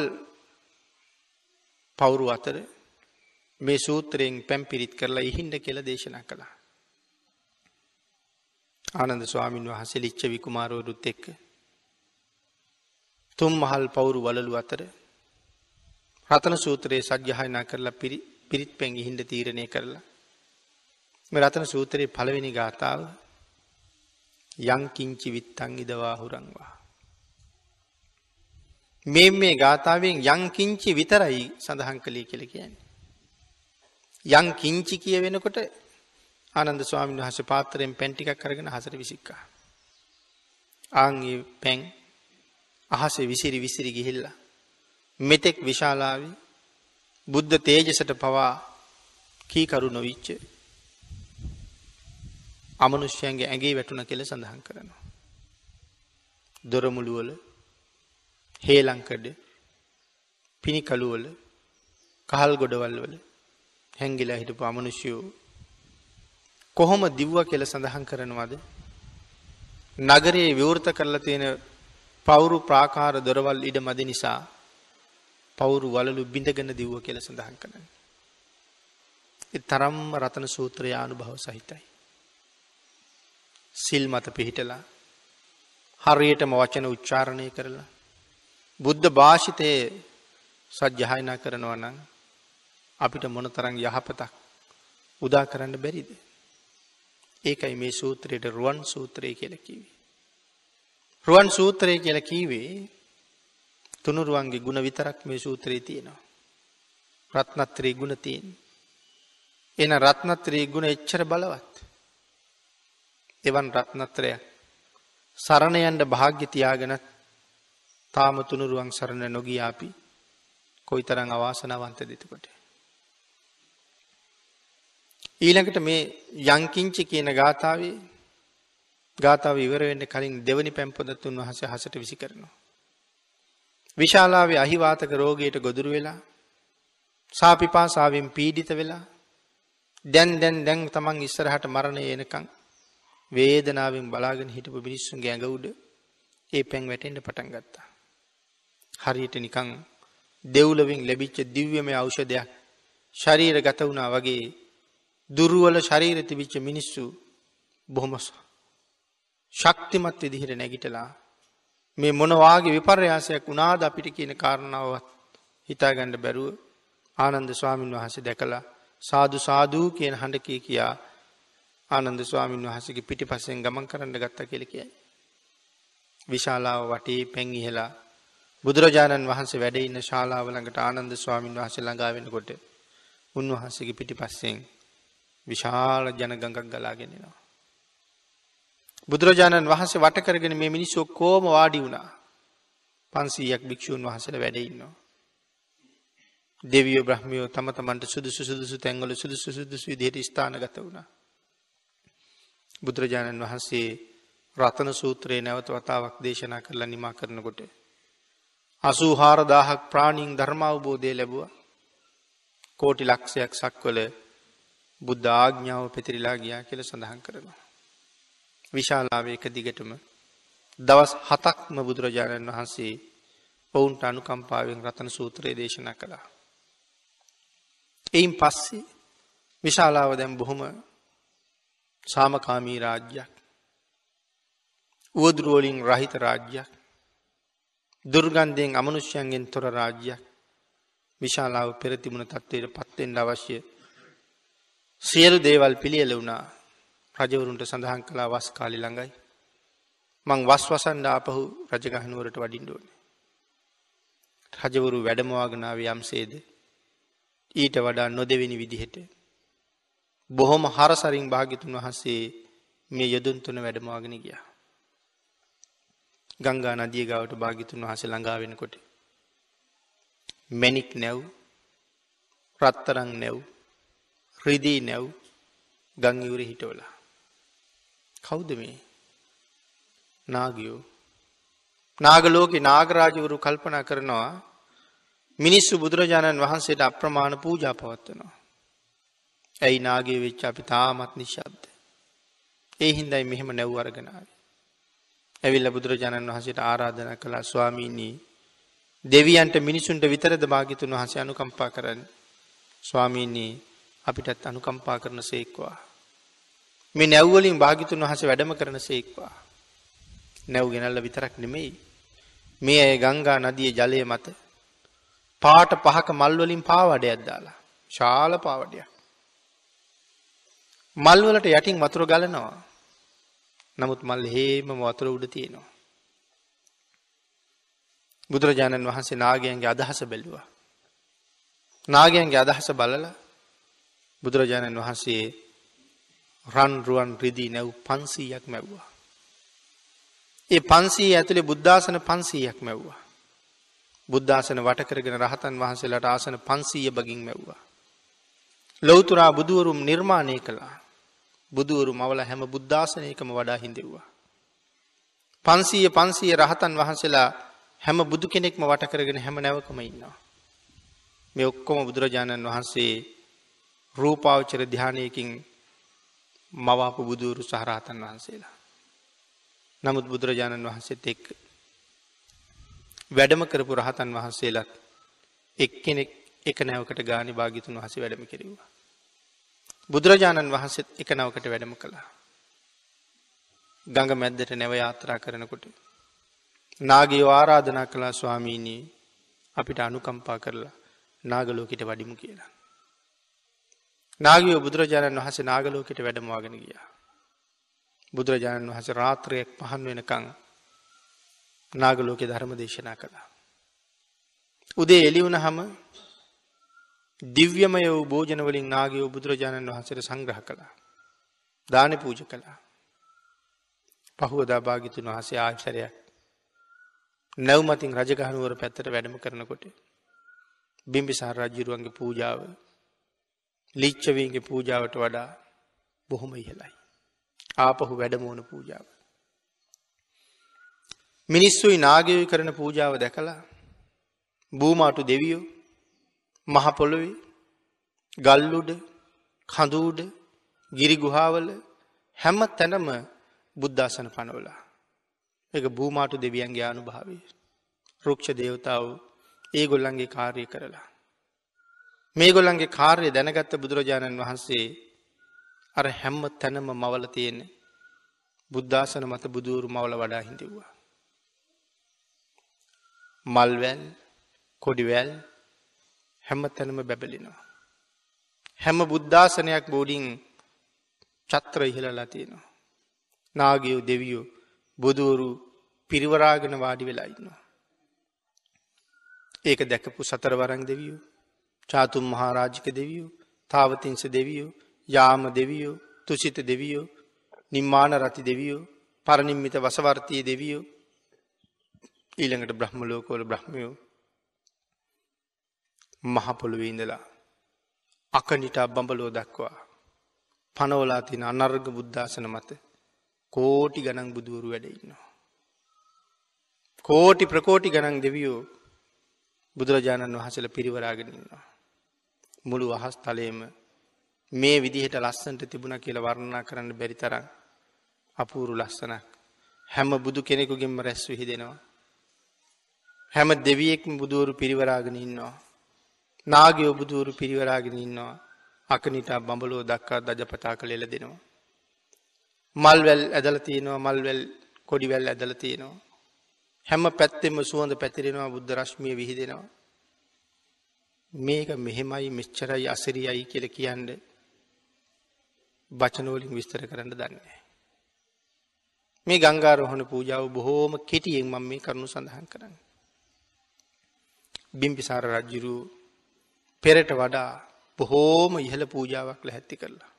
පවුරු අතර මේ සූත්‍රයෙන් පැම් පිරිත් කරලා ඉහින්ඩ කියල දේශනා කළා. ආනන්ද ස්වාමීන් වහසේ ලිච්ච විකුමාරෝරුත් එක්ක තුම් මහල් පවුරු වලලු අතර රතන සූත්‍රයේ සජ්්‍යහයනා කරලා පිරිත් පැංගි හින්ද තීරණය කරලා මේ රතන සූත්‍රයේ පළවෙනි ගාථාව යංකිංචි විත්තං ඉදවා හුරංවා. මේ මේ ගාථාවෙන් යංකිංචි විතරයි සඳහන් කළේ කියල කියන්නේ. යං කිංචි කිය වෙනකොට ආනන්ද ස්වාමීන් වහස පාතරයෙන් පැන්ටිකක් කරගෙන හසර විසික්කා. ආංගේ පැන් අහස විසිරි විසිරි ගිහිල්ලා. මෙතෙක් විශාලාවි බුද්ධ තේජසට පවා කීකරු නොවිච්ච අමනුෂ්‍යයන්ගේ ඇගේ වැටුන කෙළ සඳහන් කරනවා. දොරමුළුවල හේලංකඩ පිණිකළුවල කහල් ගොඩවල් වල හැංගිලා හිටපු අමනුෂ්‍යයෝ කොහොම දිව්ව කෙල සඳහන් කරනවද නගරයේ විවෘත කරලා තියෙන පවුරු ප්‍රාකාර දොරවල් ඉඩ මදි නිසා පවුරු වලලු බිඳගෙන දිව්ව කියල සඳහන් කරන. තරම්ම රතන සූත්‍රය අනුභව සහිතයි. සිල් මත පිහිටලා හරියටම වචන උච්චාරණය කරලා බුද්ධ භාෂිතය සජ්්‍යහයනා කරනවා නම් අපිට මොන තරං යහපතක් උදා කරන්න බැරිද. ඒකයි මේ සූත්‍රයට රුවන් සූත්‍රය කියල කිවේ. රුවන් සූත්‍රය කියල කීවේ තුනුරුවන්ගේ ගුණ විතරක් මේ සූත්‍රයේ තියෙනවා. රත්නත්‍රී ගුණ තියෙන්. එන රත්නත්‍රී ගුණ එච්චර බලවත්. එවන් රත්නත්‍රයක් සරණයන්ට භාග්‍ය තියාගෙනත් තාම තුනුරුවන් සරණ නොගී අපි කොයි තරං අවාසනවන්ත දෙතකොට. ඊළඟට මේ යංකිංචි කියන ගාථාවේ ගාථාව ඉවරවෙන්න කලින් දෙවනි පැම්පොදත්තුන් වහස හසට විසි කරනවා. විශාලාවේ අහිවාතක රෝගයට ගොදුරු වෙලා සාපිපාසාාවෙන් පීඩිත වෙලා දැන් දැන් දැන් තමන් ඉස්සරහට මරණය එනකං වේදනාවෙන් බලාගෙන හිටපු මිනිස්සුන්ගේ ඇඟ උඩ ඒ පැන් වැටෙන්ට පටන් ගත්තා. හරියට නිකං දෙව්ලවින් ලැබිච්ච දිව්‍යමය අවෂධයක් ශරීර ගත වුණා වගේ දුරුවල ශරීර තිබිච්ච මිනිස්සු බොහොම ශක්තිමත් විදිහට නැගිටලා මේ මොනවාගේ විපර්යාසයක් වුණාද අපිට කියන කාරණාවත් හිතාගණ්ඩ බැරුව ආනන්ද ස්වාමීන් වහස දැකලා සාදු සාධූ කියන හඬකී කියා ආනන්ද ස්වාමීන් වහසගේ පිටි පස්සෙන් ගමන් කරන්න ගත්ත කෙල කියයි. විශාලාව වටේ පැන් ඉහලා බුදුරජාණන් වහන්සේ වැඩ ඉන්න ශාලාව ළඟට ආනන්ද ස්වාමීන් වහස ළඟා වෙනකොට උන්වහන්සේගේ පිටි පස්සෙන් විශාල ජනගඟක් ගලාගෙනෙනවා. බුදුරජාණන් වහන්සේ වටකරගෙන මේ මිනිස්සු ඔක්කෝම වාඩි වුණා. පන්සීයක් භික්‍ෂූන් වහසල වැඩඉන්නවා. දෙවියෝ බ්‍රහ්මියෝ තම තමන්ට සුදුසු සුදුසු තැංගල සුදුසු සුදුසු විදිහයට ස්ථානගත වුණා. බුදුරජාණන් වහන්සේ රතන සූත්‍රයේ නැවත වතාවක් දේශනා කරලා නිමා කරනකොට. අසූ හාරදාහක් ප්‍රාණීන් ධර්මාවබෝධය ලැබුව කෝටි ලක්ෂයක් සක්වල බුද්ධ ආග්ඥාව පෙතිරිලා ගියා කියල සඳහන් කරනවා. විශාලාව එක දිගටම දවස් හතක්ම බුදුරජාණන් වහන්සේ ඔවුන්ට අනුකම්පාවෙන් රතන සූත්‍රයේ දේශනා කළා. එයින් පස්සේ විශාලාව දැම් බොහොම සාමකාමී රාජ්‍යයක්. උවදුරුවලින් රහිත රාජ්‍යයක්. දුර්ගන්ධයෙන් අමනුෂ්‍යයන්ගෙන් තොර රාජ්‍යයක්. විශාලාව පෙරතිමුණ තත්වයට පත්තෙන්ට අවශ්‍ය සියලු දේවල් පිළියල වුණා. රජවරුන්ට සඳහන් කලා වස් කාලි ළඟයි. මං වස් වසන්ඩ ආපහු රජගහනුවරට වඩින්ඩෝන. රජවරු වැඩමවාගනාව යම්සේද ඊට වඩා නොදෙවෙනි විදිහට. බොහොම හරසරින් භාගිතුන් වහන්සේ මේ යොදුන් තුන වැඩමවාගෙන ගිය. ගංගා නදිය ගවට භාගිතුන් වහස ළඟා වෙනකොට. මැනික් නැව් රත්තරං නැව් රිදී නැව් ගංගිවර හිටවලා. කෞුද මේ නාගියෝ නාගලෝක නාගරාජවරු කල්පනා කරනවා මිනිස්සු බුදුරජාණන් වහන්සේට අප්‍රමාණ පූජා පවත්වනවා. ඇයි නාගේ වෙච්ච අපි තාමත් නිශ්ශබ්ද. ඒ හින්දයි මෙහෙම නැව් අරගෙනාව. ඇවිල්ල බුදුරජාණන් වහසට ආරාධන කලා ස්වාමීනී දෙවියන්ට මිනිසුන්ට විතරද භාගිතුන් වහසේ අනුකම්පා කරන්න ස්වාමීනී අපිටත් අනුකම්පා කරන සේක්වා. මේ නැව්වලින් භාගිතුන් වහස වැඩම කරන සේක්වා. නැව් ගෙනල්ල විතරක් නෙමෙයි. මේ ඇය ගංගා නදිය ජලය මත පාට පහක මල්වලින් පාවඩයක් දාලා. ශාල පාවඩයක්. මල්වලට යටින් වතුර ගලනවා. නමුත් මල් හේම වතුර උඩ තියෙනවා. බුදුරජාණන් වහන්සේ නාගයන්ගේ අදහස බැලුවා. නාගයන්ගේ අදහස බලලා බුදුරජාණන් වහන්සේ රන් රුවන් රිදී නැව් පන්සීයක් මැව්වා. ඒ පන්සී ඇතුළේ බුද්ධාසන පන්සීයක් මැව්වා. බුද්ධාසන වටකරගෙන රහතන් වහන්සේලාට ආසන පන්සීය බගින් මැව්වා. ලොවතුරා බුදුවරුම් නිර්මාණය කළා. බුදුවරු මවල හැම බුද්ධාසනයකම වඩා හිඳෙව්වා. පන්සීය පන්සීය රහතන් වහන්සේලා හැම බුදු කෙනෙක්ම වටකරගෙන හැම නැවකම ඉන්නවා. මේ ඔක්කොම බුදුරජාණන් වහන්සේ රූපාවචර ධ්‍යානයකින් මවාපු බුදුවරු සහරහතන් වහන්සේලා. නමුත් බුදුරජාණන් වහන්සේත් එක් වැඩම කරපු රහතන් වහන්සේලත් එක්කෙනෙක් එක නැවකට ගානි භාගිතුන් වහස වැඩම කිරීවා. බුදුරජාණන් වහන්සේත් එක නවකට වැඩම කළා. ගඟ මැද්දට නැව යාත්‍රා කරනකොට. නාගයෝ ආරාධනා කලා ස්වාමීනී අපිට අනුකම්පා කරලා නාගලෝකට වඩිමු කියලා. නාගියෝ බුදුරජාණන් වහස නාගලෝකට වැඩමවාගෙන ගිය. බුදුරජාණන් වහස රාත්‍රයක් පහන් වෙනකං නාගලෝක ධර්ම දේශනා කළා. උදේ එලිවුණ හම දිව්‍යමය වූ භෝජනවලින් නාගයෝ බුදුරජාණන් වහසට සංග්‍රහ කළා. දාන පූජ කළා. පහුවදා භාගිතුන් වහසේ ආශ්චරයක් නැව්මතින් රජගහනුවර පැත්තට වැඩම කරනකොට. බිම්බිසාර රජ්ජුරුවන්ගේ පූජාව ලිච්චවීන්ගේ පූජාවට වඩා බොහොම ඉහලයි. ආපහු වැඩමෝන පූජාව. මිනිස්සුයි නාගයයි කරන පූජාව දැකලා බූමාටු දෙවියෝ මහපොළොවේ ගල්ලුඩ කඳූඩ ගිරි ගුහාවල හැම තැනම බුද්ධාසන පනවලා එක බූමාටු දෙවියන්ගේ අනු භාවය රුක්ෂ දේවතාව ඒ ගොල්ලන්ගේ කාර්ය කරලා. මේ ගොල්ලන්ගේ කාර්ය දැනගත්ත බුදුරජාණන් වහන්සේ අර හැම්ම තැනම මවල තියෙන බුද්ධාසන මත බුදුවරු මවල වඩා හිඳව්වා. මල්වැල් කොඩිවැල් හැම තැනම බැබලිනවා. හැම බුද්ධාසනයක් බෝඩිං චත්‍ර ඉහලලා තියෙනවා. නාගයෝ දෙවියෝ බුදුවරු පිරිවරාගෙන වාඩි වෙලා ඉන්නවා. ඒක දැකපු සතරවරං දෙවියෝ චාතුම් මහාරාජික දෙවියෝ තාවතිංස දෙවියෝ යාම දෙවියෝ තුසිත දෙවියෝ නිම්මාන රති දෙවියෝ පරනිම්මිත වසවර්තය දෙවියෝ ඊළඟට බ්‍රහ්ම ලෝකෝල බ්‍රහ්මයෝ මහපොළොවීඳලා අකනිටා බඹලෝ දක්වා පනවලා තින අනර්ග බුද්ධාසන මත කෝටි ගණන් බුදුවරු වැඩඉන්නවා. කෝටි ප්‍රකෝටි ගණන් දෙවියෝ බුදුරජාණන් වහසල පිරිවරාගෙනන්නවා. මුළු අහස් තලේම මේ විදිහට ලස්සන්ට තිබුණ කියල වර්ණනා කරන්න බැරි තරම් අපූරු ලස්සනක් හැම බුදු කෙනෙකුගෙන්ම රැස් විහිදෙනවා. හැම දෙවියෙක්ම බුදුවරු පිරිවරාගෙන ඉන්නවා. නාගය ඔබදුවරු පිරිවරාගෙන ඉන්නවා. අකනිටා බඹලෝ දක්කා දජපතා කළ එල දෙනවා. මල්වැල් ඇදල තියෙනවා මල්වැල් කොඩිවැල් ඇදල තියෙනවා. හැම පැත්තෙම සුවඳ පැතිරෙනවා බුද්ධ රශ්මිය විහිදෙනවා. මේක මෙහෙමයි මෙච්චරයි අසිරියයි කියල කියන්න බචනෝලින් විස්තර කරන්න දන්නේ. මේ ගංගාරෝහණ පූජාව බොහෝම කෙටියෙන් මම මේ කරුණු සඳහන් කරන්න. බිම්පිසාර රජ්ජුරු පෙරට වඩා බොහෝම ඉහළ පූජාවක් ලැහැත්ති කරලා.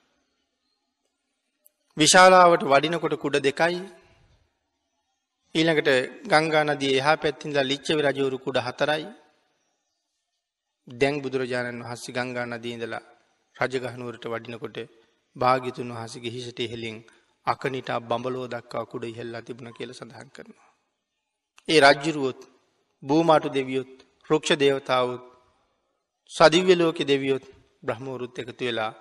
විශාලාවට වඩිනකොට කුඩ දෙකයි ඊළඟට ගංගා නදී එහා පැත්තින්ලා ලිච්චවි රජවරු කුඩ හතරයි දැන් බුදුරජාණන් වහන්සේ ගංගා නදීඳලා රජගහනුවරට වඩිනකොට භාගිතුන් වහසගේ හිසට එහෙලින් අකනිටා බඹලෝ දක්කා කුඩ ඉහෙල්ලා තිබුණ කියල සඳහන් කරනවා. ඒ රජ්ජුරුවොත් බූමාටු දෙවියොත් රක්ෂ දේවතාවත් සදිව්‍ය ලෝක දෙවියොත් බ්‍රහ්මවරුත් එකතු වෙලා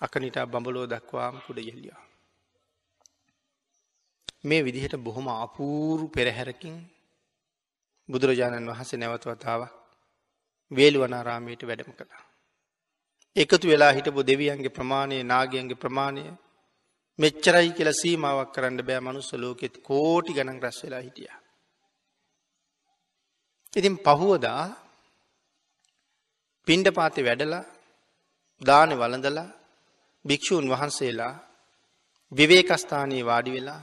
අකනිටා බඹලෝ දක්වාම කුඩ යෙල්ලියා. මේ විදිහට බොහොම අපූරු පෙරහැරකින් බුදුරජාණන් වහන්සේ නැවතවතාව වේළුවනාරාමයට වැඩම කළා. එකතු වෙලා හිටපු දෙවියන්ගේ ප්‍රමාණය නාගයන්ගේ ප්‍රමාණය මෙච්චරයි කියල සීමාවක් කරන්න බෑ මනුස්ස ලෝකෙත් කෝටි ගණන් රැස් වෙලා හිටිය. ඉතින් පහුවදා පින්ඩ පාති වැඩලා දාන වලඳලා භික්‍ෂූන් වහන්සේලා විවේකස්ථානයේ වාඩි වෙලා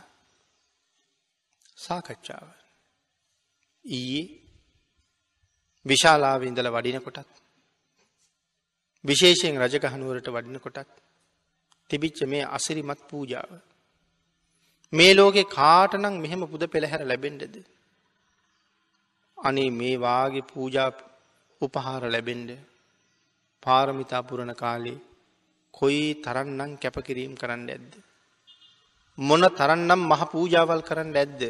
සාකච්ඡාව. ඊයේ විශාලාව ඉඳල වඩින කොටත් විශේෂයෙන් රජගහනුවරට වඩින කොටත් තිබිච්ච මේ අසිරිමත් පූජාව. මේ ලෝකෙ කාටනං මෙහෙම පුද පෙළහැර ලැබෙන්ඩද. අනේ මේ වාගේ පූජා උපහාර ලැබෙන්ඩ පාරමිතා පුරණ කාලේ කොයි තරන්නම් කැපකිරීම් කරන්න ඇද්ද. මොන තරන්නම් මහ පූජාවල් කරන්න ඇද්ද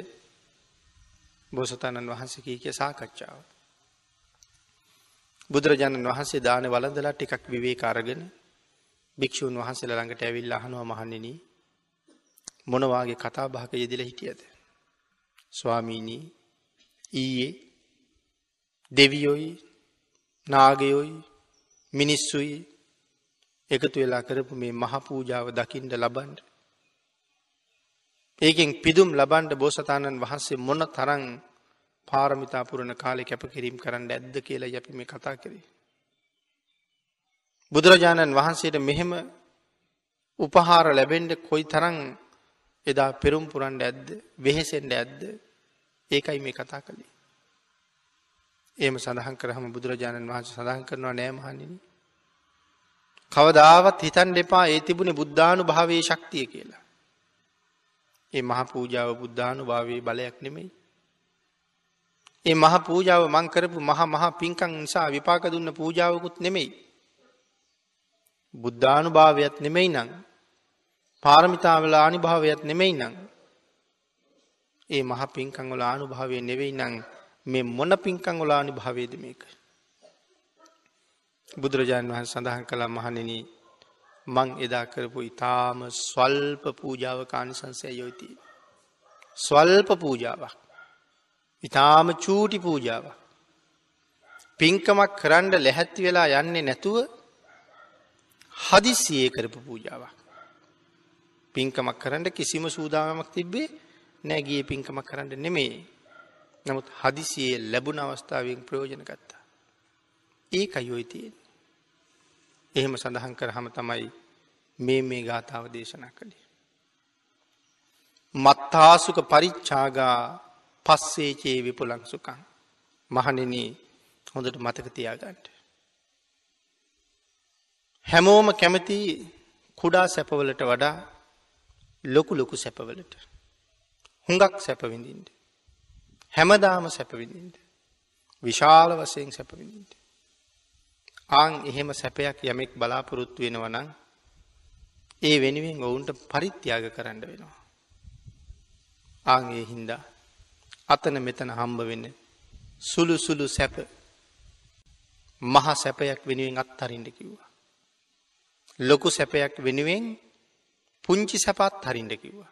බොසතණන් වහන්සකී කිය සාකච්ඡාව. බුදුරජාණන් වහන්සේ දාන වලඳලා ටිකක් විවේ කාරගෙන භික්‍ෂූන් වහන්සේල ළඟට ඇවිල් අහනවා මහන්නෙන මොනවාගේ කතා භාක යෙදිල හිටියද. ස්වාමීණී ඊයේ දෙවියොයි නාගයොයි මිනිස්සුයි එකතු වෙලා කරපු මේ මහපූජාව දකිින්ට ලබන්ඩ. ඒකෙන් පිදුම් ලබන්ඩ බෝසතාණන් වහන්සේ මොන තරං පාරමිතාපුරණ කාලෙ කැප කිරීම් කරන්න ඇද්ද කියලා යැපි මේ කතා කරේ. බුදුරජාණන් වහන්සේට මෙහෙම උපහාර ලැබෙන්ඩ කොයි තරං එදා පෙරුම් පුරන්ඩ ඇද්ද වෙහෙසෙන්ඩ ඇද්ද ඒකයි මේ කතා කළේ. ඒම සඳහන් කරහම බුදුරජාණන් වහන්ස සඳහන් කරනවා නෑමහනිනි. කවදාවත් හිතන් දෙපා ඒ තිබුණ බුද්ධානු භාවයේ ශක්තිය කියලා. ඒ මහ පූජාව බුද්ධානු භාවයේ බලයක් නෙමෙයි. ඒ මහ පූජාව මං කරපු මහ මහා පින්කං නිසා විපාක දුන්න පූජාවකුත් නෙමෙයි. බුද්ධානු භාවයක් නෙමෙයි නං පාරමිතාවල ආනිභාවයක් නෙමෙයි නං. ඒ මහ පින්කංවල ආනුභාවය නෙවෙයි නං මේ මොන පින්කංවල ආනිභාවේද මේක. බුදුරජාණන් වහන් සඳහන් කළා මහනෙන මං එදා කරපු ඉතාම ස්වල්ප පූජාව කානිසංසය යොයිති. ස්වල්ප පූජාවක්. ඉතාම චූටි පූජාවක්. පින්කමක් කරන්ඩ ලැහැත්ති වෙලා යන්නේ නැතුව හදිසියේ කරපු පූජාවක්. පින්කමක් කරන්න කිසිම සූදානමක් තිබ්බේ නෑගිය පින්කමක් කරන්න නෙමේ. නමුත් හදිසියේ ලැබුණ අවස්ථාවෙන් ප්‍රයෝජන ගත්තා. ඒ අයොයි තියෙන්. එහෙම සඳහන් කරහම තමයි මේ මේ ගාථාව දේශනා කළේ. මත්තාසුක පරිච්චාගා පස්සේචේ විපුලංසුකං මහනෙන හොඳට මතක තියාගන්නට. හැමෝම කැමති කුඩා සැපවලට වඩා ලොකු ලොකු සැපවලට. හුඟක් සැපවිඳින්ට. හැමදාම සැපවිඳින්ට. විශාල වසයෙන් සැපවිඳින්ට. ආං එහෙම සැපයක් යමෙක් බලාපොරොත්තු වෙනවනං ඒ වෙනුවෙන් ඔවුන්ට පරිත්‍යාග කරන්න වෙනවා. ආගේ හින්දා අතන මෙතන හම්බ වෙන්න සුළු සුළු සැප මහ සැපයක් වෙනුවෙන් අත්හරින්ට කිව්වා. ලොකු සැපයක් වෙනුවෙන් පුංචි සැපත් හරින්ට කිව්වා.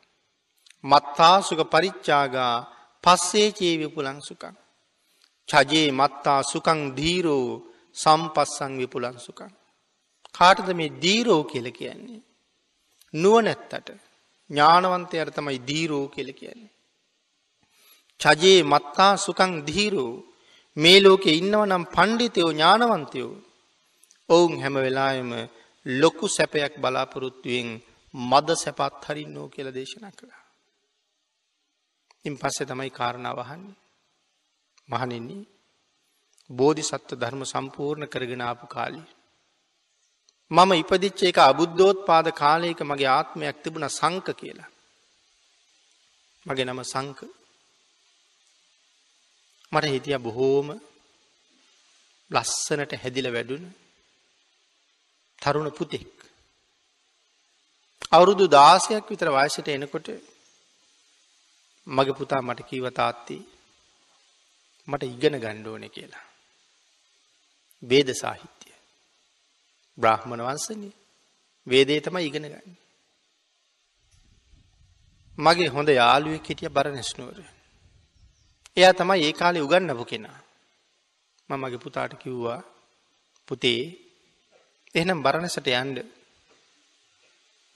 මත්තාසුක පරිච්චාගා පස්සේ චේවිපුලං සුකං. චජයේ මත්තා සුකං දීරෝ සම්පස්සං විපුලං සුකං. කාටද මේ දීරෝ කියල කියන්නේ. නුව නැත්තට ඥානවන්තය අර තමයි දීරෝ කියල කියන්නේ. චජයේ මත්තා සුකං දීරෝ මේ ලෝකෙ ඉන්නව නම් පණ්ඩිතයෝ ඥානවන්තයෝ ඔවුන් හැම වෙලායම ලොකු සැපයක් බලාපොරොත්තුවෙන් මද සැපත් හරින්නෝ කියල දේශනා කළා. ඉන් පස්සෙ තමයි කාරණාවහන්නේ. මහනෙන්නේ බෝධි සත්ව ධර්ම සම්පූර්ණ කරගෙන ආපු කාලි. මම ඉපදිච්ච එක අබුද්ධෝත් පාද කාලයක මගේ ආත්මයක් තිබුණ සංක කියලා. මගේ නම සංක මට හිතිය බොහෝම ලස්සනට හැදිල වැඩුණ තරුණ පුතෙක්. අවුරුදු දාසයක් විතර වයසට එනකොට මගේ පුතා මට කීව තාත්ති මට ඉගෙන ගණ්ඩෝන කියලා. වේද සාහිත්‍යය. බ්‍රහ්මණ වන්සනය වේදේ තම ඉගෙන ගන්න. මගේ හොඳ යාළුවෙ කෙටිය බර නැස්නුවර. එයා තමයි ඒ කාලෙ උගන්නපු කෙනා. ම මගේ පුතාට කිව්වා පුතේ එහෙනම් බරණසට යන්ඩ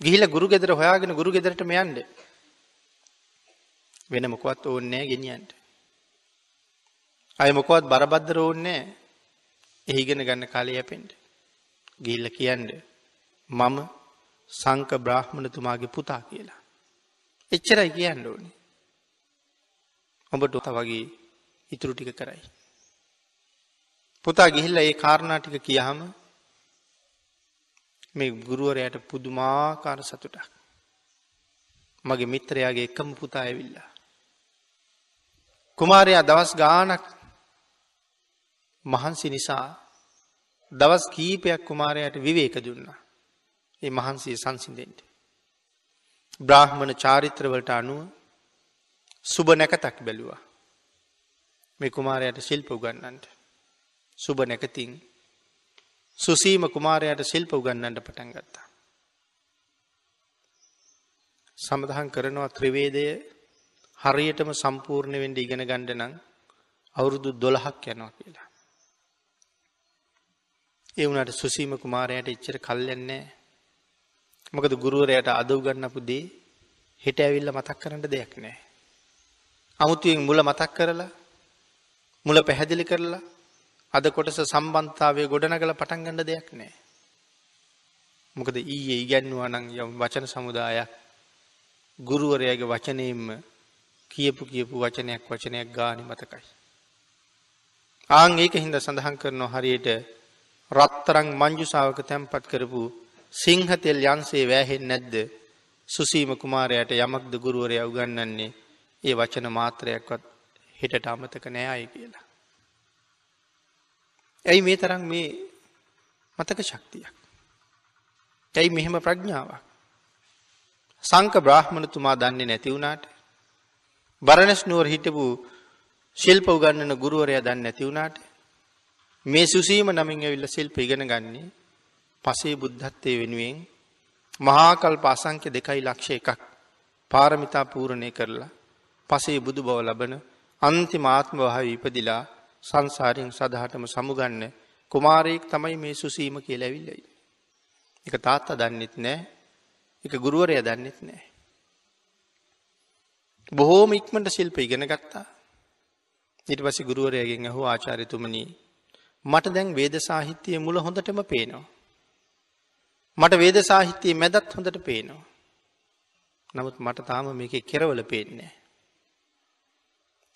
ගිහිල ගුරු ගෙදර හොයාගෙන ගුරු ගෙදරට යන්ඩ වෙන මොකවත් ඕන්නෑ ගෙනියන්ට. අය මොකවත් බරබද්දර ඕන්නෑ එහිගෙන ගන්න කාලය යැපෙන්ට. ගිල්ල කියන්ඩ මම සංක බ්‍රාහ්මණතුමාගේ පුතා කියලා. එච්චරයි කියන්න ඕනි. ඔබට ඔත වගේ ඉතුරු ටික කරයි. පුතා ගිහිල්ල ඒ කාරණා ටික කියහම මේ ගුරුවරයට පුදුමාකාර සතුටක්. මගේ මිත්‍රයාගේ එකම පුතා ඇවිල්ලා. කුමාරයා දවස් ගානක් මහන්සි නිසා දවස් කීපයක් කුමාරයට විවේක දුන්න. ඒ මහන්සේ සංසිදෙන්ට. බ්‍රාහ්මණ චාරිත්‍රවලට අනුව සුබ නැකතක් බැලුවා. මේ කුමාරයට ශිල්ප උගන්නන්ට. සුබ නැකතින් සුසීම කුමාරයට ශිල්ප උගන්නන්ට පටන් ගත්තා. සමඳහන් කරනවා ත්‍රවේදය හරියටම සම්පූර්ණ වෙන්ඩ ඉගෙන ගණ්ඩ නම් අවුරුදු දොළහක් යනවා කියලා. ඒ වුණට සුසීම කුමාරයට එච්චර කල්යන්නේ මොකද ගුරුවරයට අදව් ගන්නපු දේ හෙට ඇවිල්ල මතක් කරන්න දෙයක් නෑ. අමුතුවෙන් මුල මතක් කරලා මුල පැහැදිලි කරලා අද කොටස සම්බන්ධාවය ගොඩනගල පටන් ගන්න දෙයක් නෑ. මොකද ඊයේ ඉගැන්වා නං යම් වචන සමුදායක් ගුරුවරයාගේ වචනයෙන්ම කියපු කියපු වචනයක් වචනයක් ගානි මතකයි. ආං ඒක හින්ද සඳහන් කරනවා හරියට රත්තරං මංජුසාවක තැන්පත් කරපු සිංහතෙල් යන්සේ වැෑහෙන් නැද්ද සුසීම කුමාරයට යමක්ද ගුරුවරය උගන්නන්නේ ඒ වචන මාත්‍රයක්වත් හෙටට අමතක නෑ අය කියලා. ඇයි මේ තරම් මේ මතක ශක්තියක්. ඇයි මෙහෙම ප්‍රඥාවක්. සංක බ්‍රාහ්මණතුමා දන්නේ නැති වුණාට බරණස් නුවර හිටපු ශිල්ප උගන්නන ගුරුවරයා දන්නේ නැති වුණාට මේ සුසීම නමින් ඇවිල්ලා ශිල්ප ඉගෙන ගන්නේ පසේ බුද්ධත්වයේ වෙනුවෙන් මහා කල්ප අසංඛ්‍ය 2 ලක්ෂ එකක් පාරමිතා පූර්ණේ කරලා පසේ බුදු බව ලබන අන්තිම ආත්ම භාවයේ ඉපදිලා සංසාරයෙන් සදහටම සමුගන්න කුමාරයෙක් තමයි මේ සුසීම කියලා ඇවිල්ලා ඉන්නේ. ඒක තාත්තා දන්නෙත් නෑ. ඒක ගුරුවරයා දන්නෙත් නෑ. බොහෝම ඉක්මනට ශිල්ප ඉගෙන ගත්තා. ඊට පස්සේ ගුරුවරයාගෙන් අහුවා ආචාර්යතුමනි මට දැන් වේද සාහිත්‍යයේ මුල හොඳටම පේනවා. මට වේද සාහිත්‍යයේ මැදත් හොඳට පේනවා. නමුත් මට තාම මේකේ කෙරවල පේන්නේ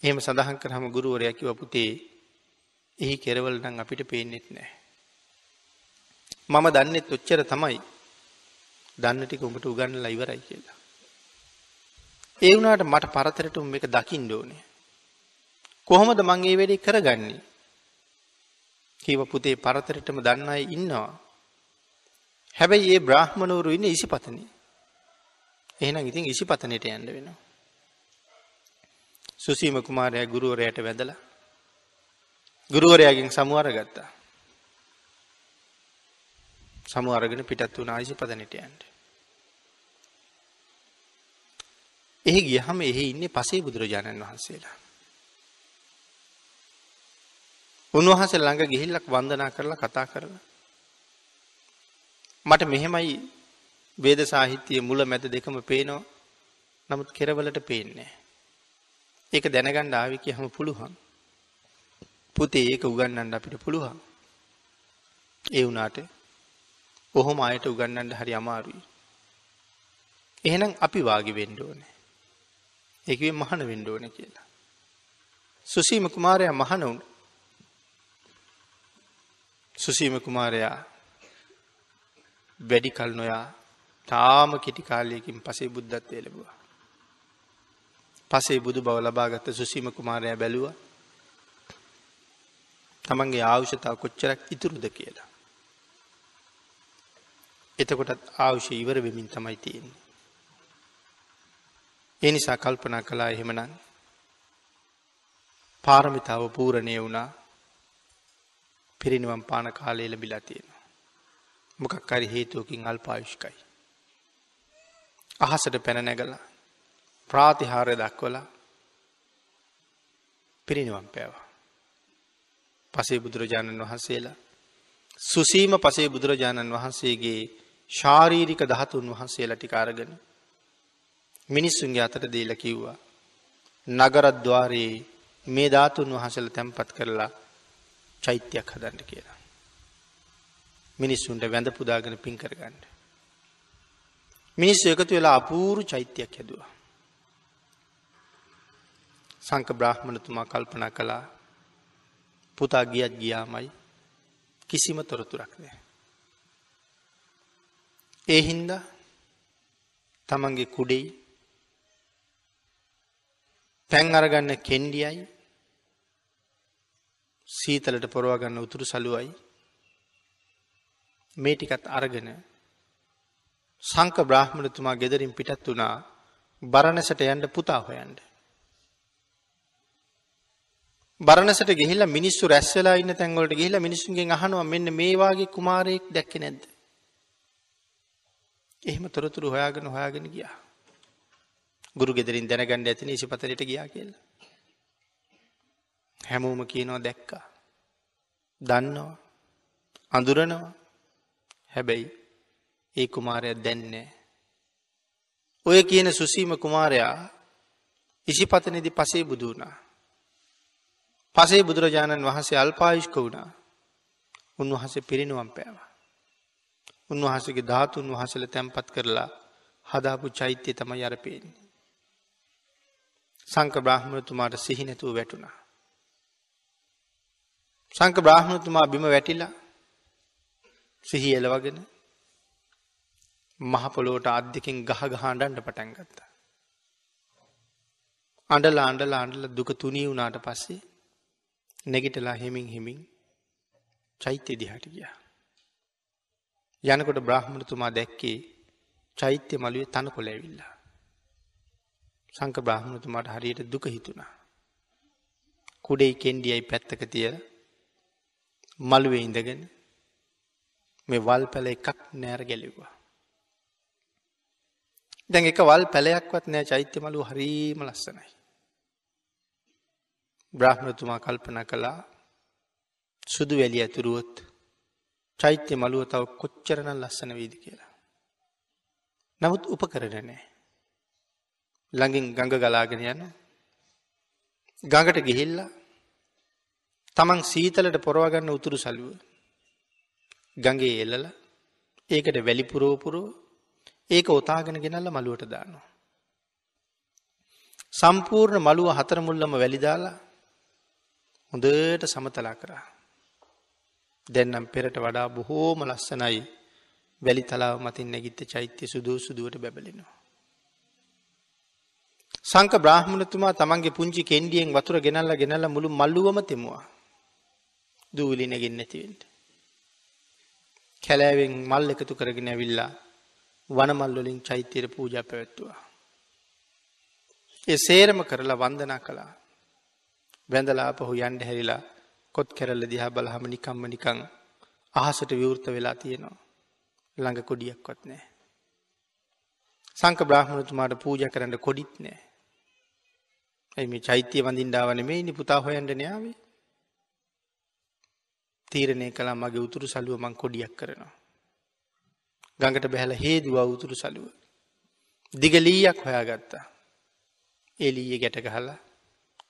එහෙම සඳහන් කරාම ගුරුවරයා කිව්වා පුතේ එහි කෙරවල නම් අපිට පේන්නෙත් නැහැ. මම දන්නෙත් ඔච්චර තමයි. දන්න ටික උඹට උගන්වලා ඉවරයි කියලා. ඒ වුණාට මට පරතරට මේක දකින්න ඕනේ. කොහොමද මං මේ වැඩේ කරගන්නේ? කීව පුතේ පරතරටම දන්න අය ඉන්නවා. හැබැයි ඒ බ්‍රාහ්මණවරු ඉන්නේ ඉසිපතනේ. එහෙනම් ඉතින් ඉසිපතනෙට යන්න වෙනවා. සුසීම කුමාරයා ගුරුවරයාට වැඳලා ගුරුවරයාගෙන් සමු අරගත්තා. සමු අරගෙන පිටත් වුණා ඉසිපතනෙට යන්න. එහි ගියහම එහි ඉන්නේ පසේ බුදුරජාණන් වහන්සේලා. උන්වහන්සේ ළඟ ගිහිල්ලක් වන්දනා කරලා කතා කරලා මට මෙහෙමයි වේද සාහිත්‍යයේ මුල මැද දෙකම පේනවා. නමුත් කෙරවලට පේන්නේ ඒක දැනගන්න ආවි කියහම පුළුවන්. පුතේ ඒක උගන්වන්න අපිට පුළුවන්. ඒ වුණාට ඔහොම අයට උගන්වන්න හරි අමාරුයි. එහෙනම් අපි වාගේ වෙන්න ඕනේ. ඒ කිව්වේ මහාන වෙන්න ඕනේ කියලා. සුසීම කුමාරයා මහාන වුණා. සුසීම කුමාරයා වැඩි කල නොයා තාම කෙටි කාලයකින් පසේ බුද්ධත්වය ලැබුවා. පසේ බුදු බව ලබාගත්ත සුසීම කුමාරයා බැලුවා. තමන්ගේ ආවුෂතාව කොච්චරක් ඉතුරුද කියලා. එතකොටත් ආවුෂ ඉවර වෙමින් තමයි තියෙන්නේ. ඒ නිසා කල්පනා කළා එහෙමනම් පාරමිතාව පූරණය වුණා පිරිනිවන් පාන කාලය ලැබිලා තියෙනවා. මොකක් හරි හේතුවකින් අල්පායුෂ්කයි. අහසට පැන නැගලා ප්‍රාතිහාරය දක්වලා පිරිනිවන් පෑවා. පසේ බුදුරජාණන් වහන්සේලා සුසීම පසේ බුදුරජාණන් වහන්සේගේ ශාරීරික දහතුන් වහන්සේලා ටික අරගෙන මිනිස්සුන්ගේ අතට දීලා කිව්වා නගරද්්වාරයේ මේ ධාතුන් වහසල තැන්පත් කරලා චෛත්‍යයක් හදන්න කියලා. මිනිස්සුන්ට වැඳ පුදාගෙන පින් කරගන්න. මිනිස්සු එකතු වෙලා අපූරු චෛත්‍යයක් හැදවා. සංක බ්‍රහ්මණතුමා කල්පනා කළා පුතා ගියත් ගියාමයි කිසිම තොරතුරක් නෑ. ඒ හින්දා තමන්ගේ කුඩෙයි පැන් අරගන්න කෙන්ඩියයි සීතලට පොරවාගන්න උතුරු සලුවයි මේ ටිකත් අරගෙන සංක බ්‍රාහ්මණතුමා ගෙදරින් පිටත් වුණා බරණසට යන්න පුතා හොයන්ට. බරණසට ගිහිල්ලා මිනිස්සු රැස් වෙලා ඉන්න තැන්වලට ගිහිල්ලා මිනිස්සුන්ගෙන් අහනවා මෙන්න මේ වාගේ කුමාරයෙක් දැක්කේ නැද්ද? එහෙම තොරතුරු හොයාගෙන හොයාගෙන ගියා. ගුරු ගෙදරින් දැනගන්න ඇතින ඉසිපතරයට ගියා කියලා. හැමෝම කියනවා දැක්කා. දන්නවා. අඳුරනවා. හැබැයි ඒ කුමාරයක් දැන්නේ. ඔය කියන සුසීම කුමාරයා ඉසිපතනෙදි පසේ බුදු වුණා. පසේ බුදුරජාණන් වහන්සේ අල්පායුෂ්ක වුණා. උන්වහන්සේ පිරිනුවම් පෑවා. උන්වහසගේ ධාතුන් වහසල තැන්පත් කරලා හදාපු චෛත්‍යය තම යරපේන්නේ. සංක බ්‍රහ්මණතුමාට සිහිනැතුව වැටුණා. සංක බ්‍රහ්මණතුමා බිම වැටිලා සිහි එලවගෙන මහපොලෝට අධ්‍යකින් ගහ ගහාඩන්ට පටන් ගත්තා. අඩලා අන්ඩලා අන්ඩල දුක තුනී වුණාට පස්සේ නැගිටලා හෙමින් හෙමින් චෛත්‍ය දිහට ගියා. යනකොට බ්‍රහ්මණතුමා දැක්කේ චෛත්‍ය මළුවේ තන කොළ ඇවිල්ලා. සංක බ්‍රහ්මණතුමාට හරියට දුක හිතුණා. කුඩෙයි කෙන්ඩියයි පැත්තක තිය මළුවේ ඉඳගෙන මේ වල් පැල එකක් නෑර ගැලිව්වා. දැන් එක වල් පැලයක්වත් නෑ චෛත්‍ය මලු හරීම ලස්සනයි. බ්‍රහ්මතුමා කල්පන කළා සුදු වැලි ඇතුරුවොත් චෛත්‍ය මළුව තව කොච්චරන ලස්සන වීද කියලා. නමුත් උපකරන නෑ. ළඟින් ගඟ ගලාගෙන යන්න. ගඟට ගිහිල්ලා තමන් සීතලට පොරවගන්න උතුරු සලුව. ගඟේ එල්ලල ඒකට වැලිපුරෝපුරෝ ඒක ඔතාගෙන ගෙනල්ල මළුවට දානවා. සම්පූර්ණ මළුව හතරමුල්ලම වැලිදාලා හොඳට සමතලා කරා. දැන්නම් පෙරට වඩා බොහෝම ලස්සනයි වැලි තලාව මතින් නැගිත්ත චෛත්‍ය සුදූ සුදුවට බැබලෙනවා. සංක බ්‍රහ්මණතුමා තමන්ගේ පුංචි කෙන්ඩියෙන් වතුර ගෙනල්ල ගෙනල්ල මුළු මල්ලුවම තෙමුවා. දූලි නැගෙන් නැතිවෙන්ට. කැලෑවෙන් මල් එකතු කරගෙන ඇවිල්ලා වනමල්ලොලින් චෛත්‍යයට පූජ පැවැත්තුවා. ඒ සේරම කරලා වන්දනා කළා. වැඳලා පහු යන්ඩ හැරිලා කොත් කැරල්ල දිහා බලහම නිකම්ම නිකං අහසට විවෘත වෙලා තියෙනවා. ළඟ කොඩියක්වත් නෑ. සංක බ්‍රහ්මණතුමාට පූජ කරන්න කොඩිත් නෑ. ඇයි මේ චෛත්‍යය වඳින්ඩාවන මේ නි පුතා හොයන්ට න්‍යාවේ. තීරණය කලා මගේ උතුරු සලුව මං කොඩියක් කරනවා. ගඟට බැහල හේදුව උතුරු සලුව. දිගලීයක් හොයාගත්තා. එලීය ගැට ගහලා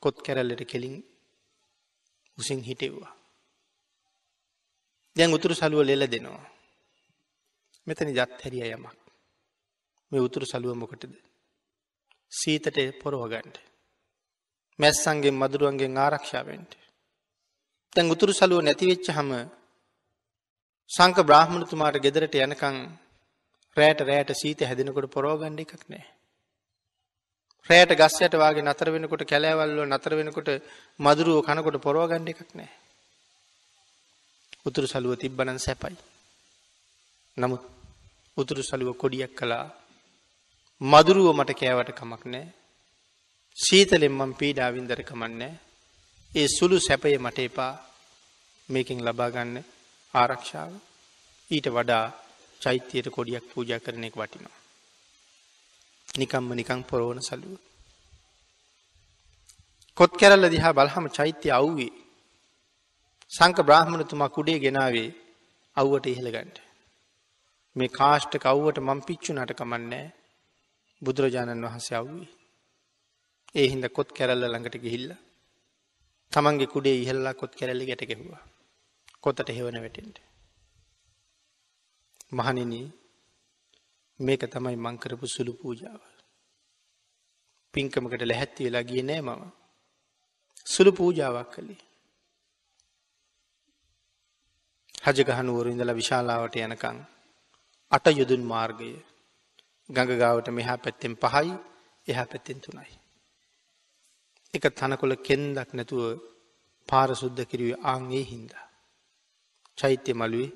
කොත් කැරල්ලට කෙලින් උසින් හිටෙව්වා. දැන් උතුරු සලුව ලෙල දෙනවා. මෙතන ජත් හැරිය යමක්. මේ උතුරු සලුව මොකටද. සීතට පොරෝගන්ට. මැස්සන්ගේ මදුරුවන්ගේ ආරක්ෂාවෙන්ට. තැන් උතුරු සලුව නැතිවෙච්ච හම සංක බ්‍රහ්මණතුමාට ගෙදරට යනකං රෑට රෑට සීත හැදෙනකොට පොරෝගණ්ඩ එකක් නෑ. රෑට ගස්සයට වගේ නතර වෙනකොට කැලෑවල්ලෝ නතර වෙනකොට මදුරුව කනකොට පොරෝගණ්ඩ එකක් නෑ. උතුරු සලුව තිබ්බනන් සැපයි. නමුත් උතුරු සලුව කොඩියක් කලා මදුරුව මට කෑවට කමක් නෑ. සීතලෙන් මම් පීඩාවින්දර කමන්නෑ. ඒ සුළු සැපය මට එපා මේකින් ලබාගන්න ආරක්ෂාව ඊට වඩා චෛත්‍යයට කොඩියක් පූජ කරන එක වටිනවා. නිකම්ම නිකං පොරෝණ සලුව. කොත් කැරල්ල දිහා බලහම චෛත්‍ය අව්වේ සංක බ්‍රහ්මණතුමා කුඩේ ගෙනාවේ අව්වට ඉහළගන්ට. මේ කාෂ්ට කව්වට මං පිච්චු නට කමන්නෑ බුදුරජාණන් වහන්සේ අව්වේ. ඒ හින්ද කොත් කැරල්ල ළඟට ගිහිල්ල. තමන්ගේ කුඩේ ඉහල්ලා කොත් කැරල්ලි ගැට ගැහවා. කොතට හෙවන වැටෙන්ට. මහනින මේක තමයි මංකරපු සුළු පූජාව. පින්කමකට ලැහැත්ති වෙලා ගිය නෑ මම. සුළු පූජාවක් කළේ. හජගහනුවරු ඉඳලා විශාලාවට යනකං අට යුදුන් මාර්ගය ගඟගාවට මෙහා පැත්තෙන් පහයි එහා පැත්තෙන් තුනයි. එක තනකොළ කෙන්දක් නැතුව පාරසුද්ධ කිරුවේ ආංගේ හින්දා. චෛත්‍ය මළුවේ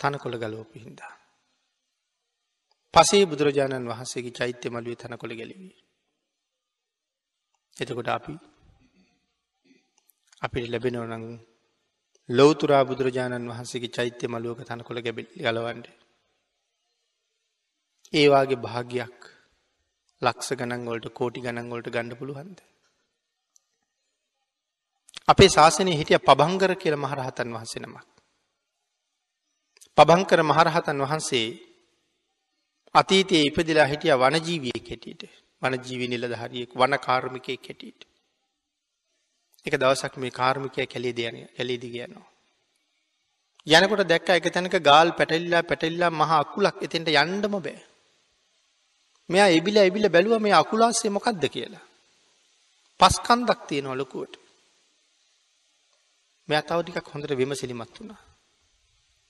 තනකොළ ගලෝපු හින්දා. පසේ බුදුරජාණන් වහන්සේගේ චෛත්‍ය මළුවේ තනකොළ ගැලවී. එතකොට අපි අපිට ලැබෙනවනං ලෝතුරා බුදුරජාණන් වහන්සේගේ චෛත්‍ය මළුවක තනකොළ ගැබෙල් ගලවන්ඩ. ඒවාගේ භාගයක් ලක්ෂ ගණන්ගොලට කෝටි ගණන්ගොලට ගණඩ පුළුවන්ද. අපේ ශාසනය හිටිය පබංගර කියල මහරහතන් වහන්සේ නමක්. පබංකර මහරහතන් වහන්සේ අතීතයේ ඉපදිලා හිටිය වනජීවිය කෙටියට වනජීවි නිලධහරියෙක් වන කාර්මිකය කෙටියට. එක දවසක් මේ කාර්මිකය කැලේ දයන කැලේදි කියනවා. යනකොට දැක්ක එක තැනක ගාල් පැටල්ලා පැටල්ලා මහ අකුලක් එතෙන්ට යන්නම බෑ. මෙයා එබිල එබිල බැලුව මේ අකුලාස්සේ මොකක්ද කියලා. පස්කන්දක් තියෙනවා ලොකුවට. මෙයා තව ටිකක් හොඳට විමසිලිමත් වුණා.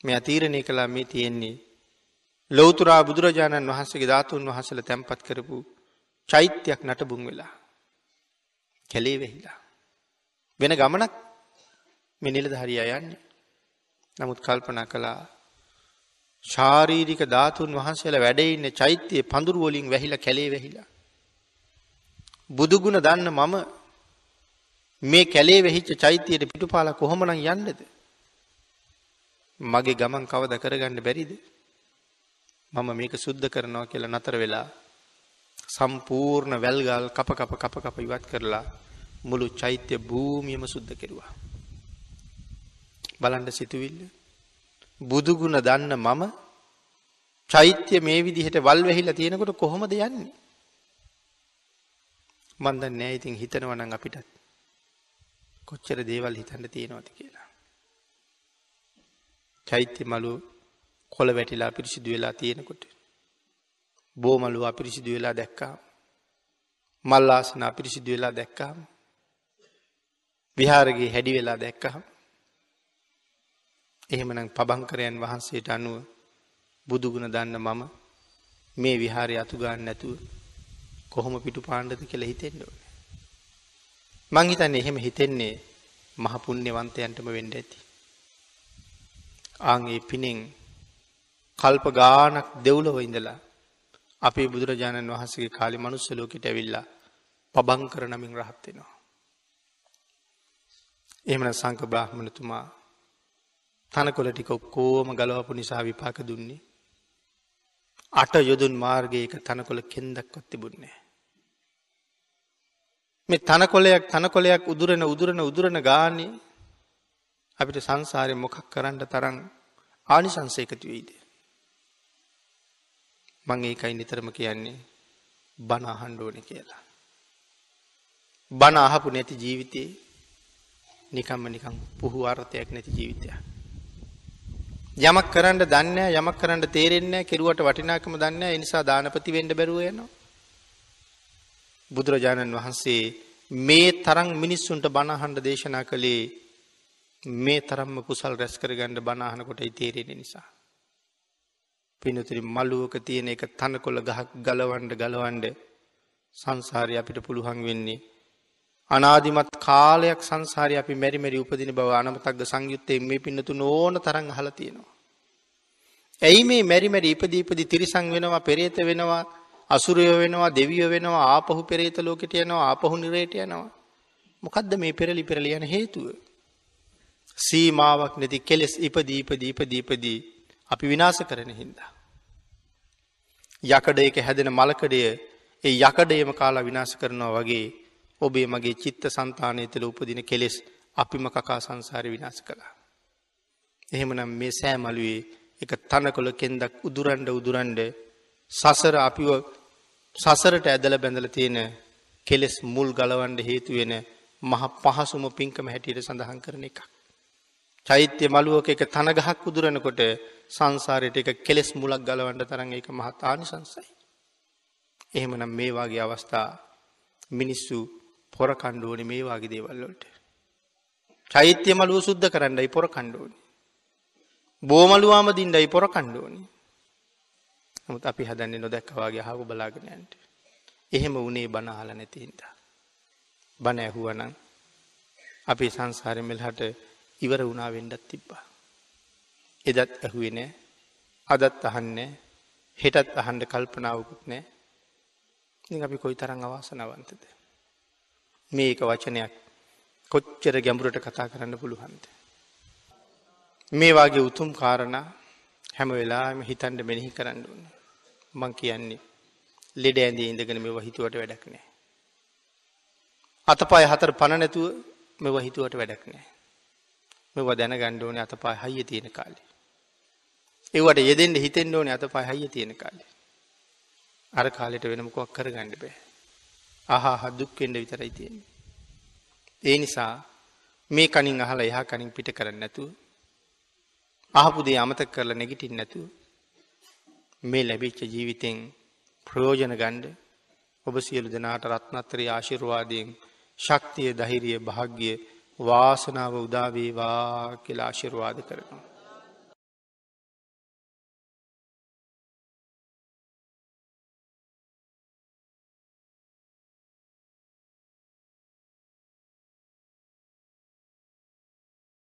මෙයා තීරණය කළා මේ තියෙන්නේ ලෞතුරා බුදුරජාණන් වහන්සේගේ ධාතුන් වහන්සේලා තැන්පත් කරපු චෛත්‍යයක් නටබුන් වෙලා. කැලේ වෙහිලා. වෙන ගමනක් මේ නිලධාරියා යන්නේ. නමුත් කල්පනා කළා ශාරීරික ධාතුන් වහන්සේලා වැඩ ඉන්න චෛත්‍යයේ පඳුරු වලින් වැහිලා කැලේ වැහිලා. බුදුගුණ දන්න මම මේ කැලේ වෙහිච්ච චෛත්‍යයට පිටුපාලා කොහොමනම් යන්නද? මගේ ගමන් කවද කරගන්න බැරිද? මම මේක සුද්ධ කරනවා කියලා නතර වෙලා සම්පූර්ණ වැල්ගල් කප කප කප කප ඉවත් කරලා මුළු චෛත්‍ය භූමියම සුද්ධ කෙරුවා. බලන්න සිතුවිල්ල. බුදුගුණ දන්න මම චෛත්‍ය මේ විදිහට වල් වෙහිලා තියෙනකොට කොහොමද යන්නේ? මන් දන්නේ නැහැ ඉතින් හිතනවා නම් අපිටත් කොච්චර දේවල් හිතන්න තියෙනවද කියලා. චෛත්‍ය මලු කොළ වැටිලා පිරිසිදු වෙලා තියෙනකොට බෝ මලු අපිරිසිදු වෙලා දැක්කා. මල් ආසන අපිරිසිදු වෙලා දැක්කාම විහාරගේ හැඩි වෙලා දැක්කහම එහෙමනම් පබංකරයන් වහන්සේට අනුව බුදුගුණ දන්න මම මේ විහාරය අතු ගන්න නැතුව කොහොම පිටු පාණ්ඩද කියලා හිතෙන්න ඕනේ. මං හිතන්නේ එහෙම හිතෙන්නේ මහ පුණ්‍යවන්තයන්ටම වෙන්න ඇති. ආන් ඒ පිනෙන් කල්ප ගානක් දෙව්ලොව ඉඳලා අපේ බුදුරජාණන් වහන්සේගේ කාලේ මනුස්ස ලෝකෙට ඇවිල්ලා පබංකර නමින් රහත් වෙනවා. එහෙමන සංක බ්‍රාහ්මණතුමා තනකොළ ටික ඔක්කෝම ගලවපු නිසා විපාක දුන්නේ. අට යොදුන් මාර්ගයක තනකොළ කෙන්දක්වත් තිබුන්නේ. මේ තනකොලයක් තනකොලයක් උදුරන උදුරන උදුරන ගානේ අපිට සංසාරය මොකක් කරන්න තරම් ආනිසංසයකතු වෙයිද. මං ඒකයි නිතරම කියන්නේ බණ අහන්ඩෝන කියලා. බණ අහපු නැති ජීවිතයේ නිකම්ම නිකං පුහු අර්ථයක් නැති ජීවිතයක්. යමක් කරන්න දන්න යමක් කරන්න තේරෙන්න කෙරුවට වටිනාකම දන්න එනිසා දානපති වෙන්ඩ බැරුව යනවා. බුදුරජාණන් වහන්සේ මේ තරම් මිනිස්සුන්ට බණහන්ඩ දේශනා කළේ මේ තරම්ම කුසල් රැස් කරගණ්ඩ බනාහනකොට තේරෙන නිසා. පිනතුරි මල්ලුවක තියෙන එක තනකොළ ගහක් ගලවන්ඩ ගලවන්ඩ සංසාරය අපිට පුළුවන් වෙන්නේ අනාදිමත් කාලයක් සංසාරය අපි මැරිමැරි උපදින බව අනමතක්ග සංයුත්තේ මේ පින්නතු නෝන තරං හල තියෙනවා. ඇයි මේ මැරිමැරි ඉපදීපදි තිරිසං වෙනවා පෙරේත වෙනවා අසුරයෝ වෙනවා දෙවියෝ වෙනවා ආපහු පෙරේත ලෝකෙට යනවා ආපහු නිරේට යනවා. මොකක්ද මේ පෙරලි පෙරලි යන හේතුව. සීමාවක් නැති කෙලෙස් ඉපදීපදීපදීපදී අපි විනාස කරන හින්දා. යකඩයක හැදෙන මලකඩය ඒ යකඩයම කාලා විනාශ කරනවා වගේ ඔබේ මගේ චිත්ත සන්තානය තුළ උපදින කෙලෙස් අපිම කකා සංසාර විනාශ කළා. එහෙමනම් මේ සෑමලුවේ එක තනකොළ කෙන්දක් උදුරන්ඩ උදුරන්ඩ සසර අපිව සසරට ඇදල බැඳල තියෙන කෙලෙස් මුල් ගලවන්ඩ හේතුවෙන මහ පහසුම පින්කම හැටියට සඳහන් කරන එකක්. චෛත්‍ය මළුවක එක තනගහක් උදුරනකොට සංසාරයට එක කෙලෙස් මුලක් ගලවන්ඩ තරන් එක මහතානි සංසයි. එහෙමනම් මේ වගේ අවස්ථා මිනිස්සු පොර කණ්ඩුවනි මේ වගේ දේවල්ලොට. චෛත්‍ය මළුව සුද්ධ කරන්නයි පොර කණ්ඩුවනි. බෝමළුවාම දින්ඩයි පොර කණ්ඩුවනි. නමුත් අපි හදන්නේ නොදැක්කවාගේ හාගු බලාගෙනයන්ට. එහෙම වනේ බනහල නැතිහින්ද. බණ ඇහුවනං අපි සංසාරමෙල්හට ඉවර වුණා වෙන්ඩත් තිබ්බා. එදත් ඇහුවේ නෑ අදත් අහන්නේ හෙටත් අහන්ඩ කල්පනාවකුත් නෑ අපි කොයි තරං අවාසනවන්තද. මේක වචනයක් කොච්චර ගැඹුරට කතා කරන්න පුළුවන්ද. මේ වගේ උතුම් කාරණ හැම වෙලාම හිතන්ඩ මෙනෙහි කරන්න ඕන්න මං කියන්නේ ලෙඩ ඇඳේ ඉඳගෙන මෙ හිතුවට වැඩක් නෑ. අතපාය හතර පණ නැතුව මෙව හිතුවට වැඩක් නෑ. මෙව දැන ගණ්ඩෝන අතපා හයිය තියෙන කාලේ. ඒවට යෙදෙන්ට හිතෙන්ට ඕන අතපා හයිය තියෙන කාලේ. අර කාලෙට වෙනමකොක් කර ගණ්ඩ බෑ. අහා හදුක්වෙන්ඩ විතරයි තියෙන්නේ. ඒ නිසා මේ කනින් අහලා එහා කනින් පිට කරන්න නැතුව අහපුදේ අමතක කරලා නැගිටින් නැතුව මේ ලැබිච්ච ජීවිතෙන් ප්‍රයෝජන ගණ්ඩ ඔබ සියලු දෙනාට රත්නත්තරී ආශිර්වාදයෙන් ශක්තිය දහිරිය භාග්‍ය වාසනාව උදාවේවා කියලා ආශිර්වාද කරනවා.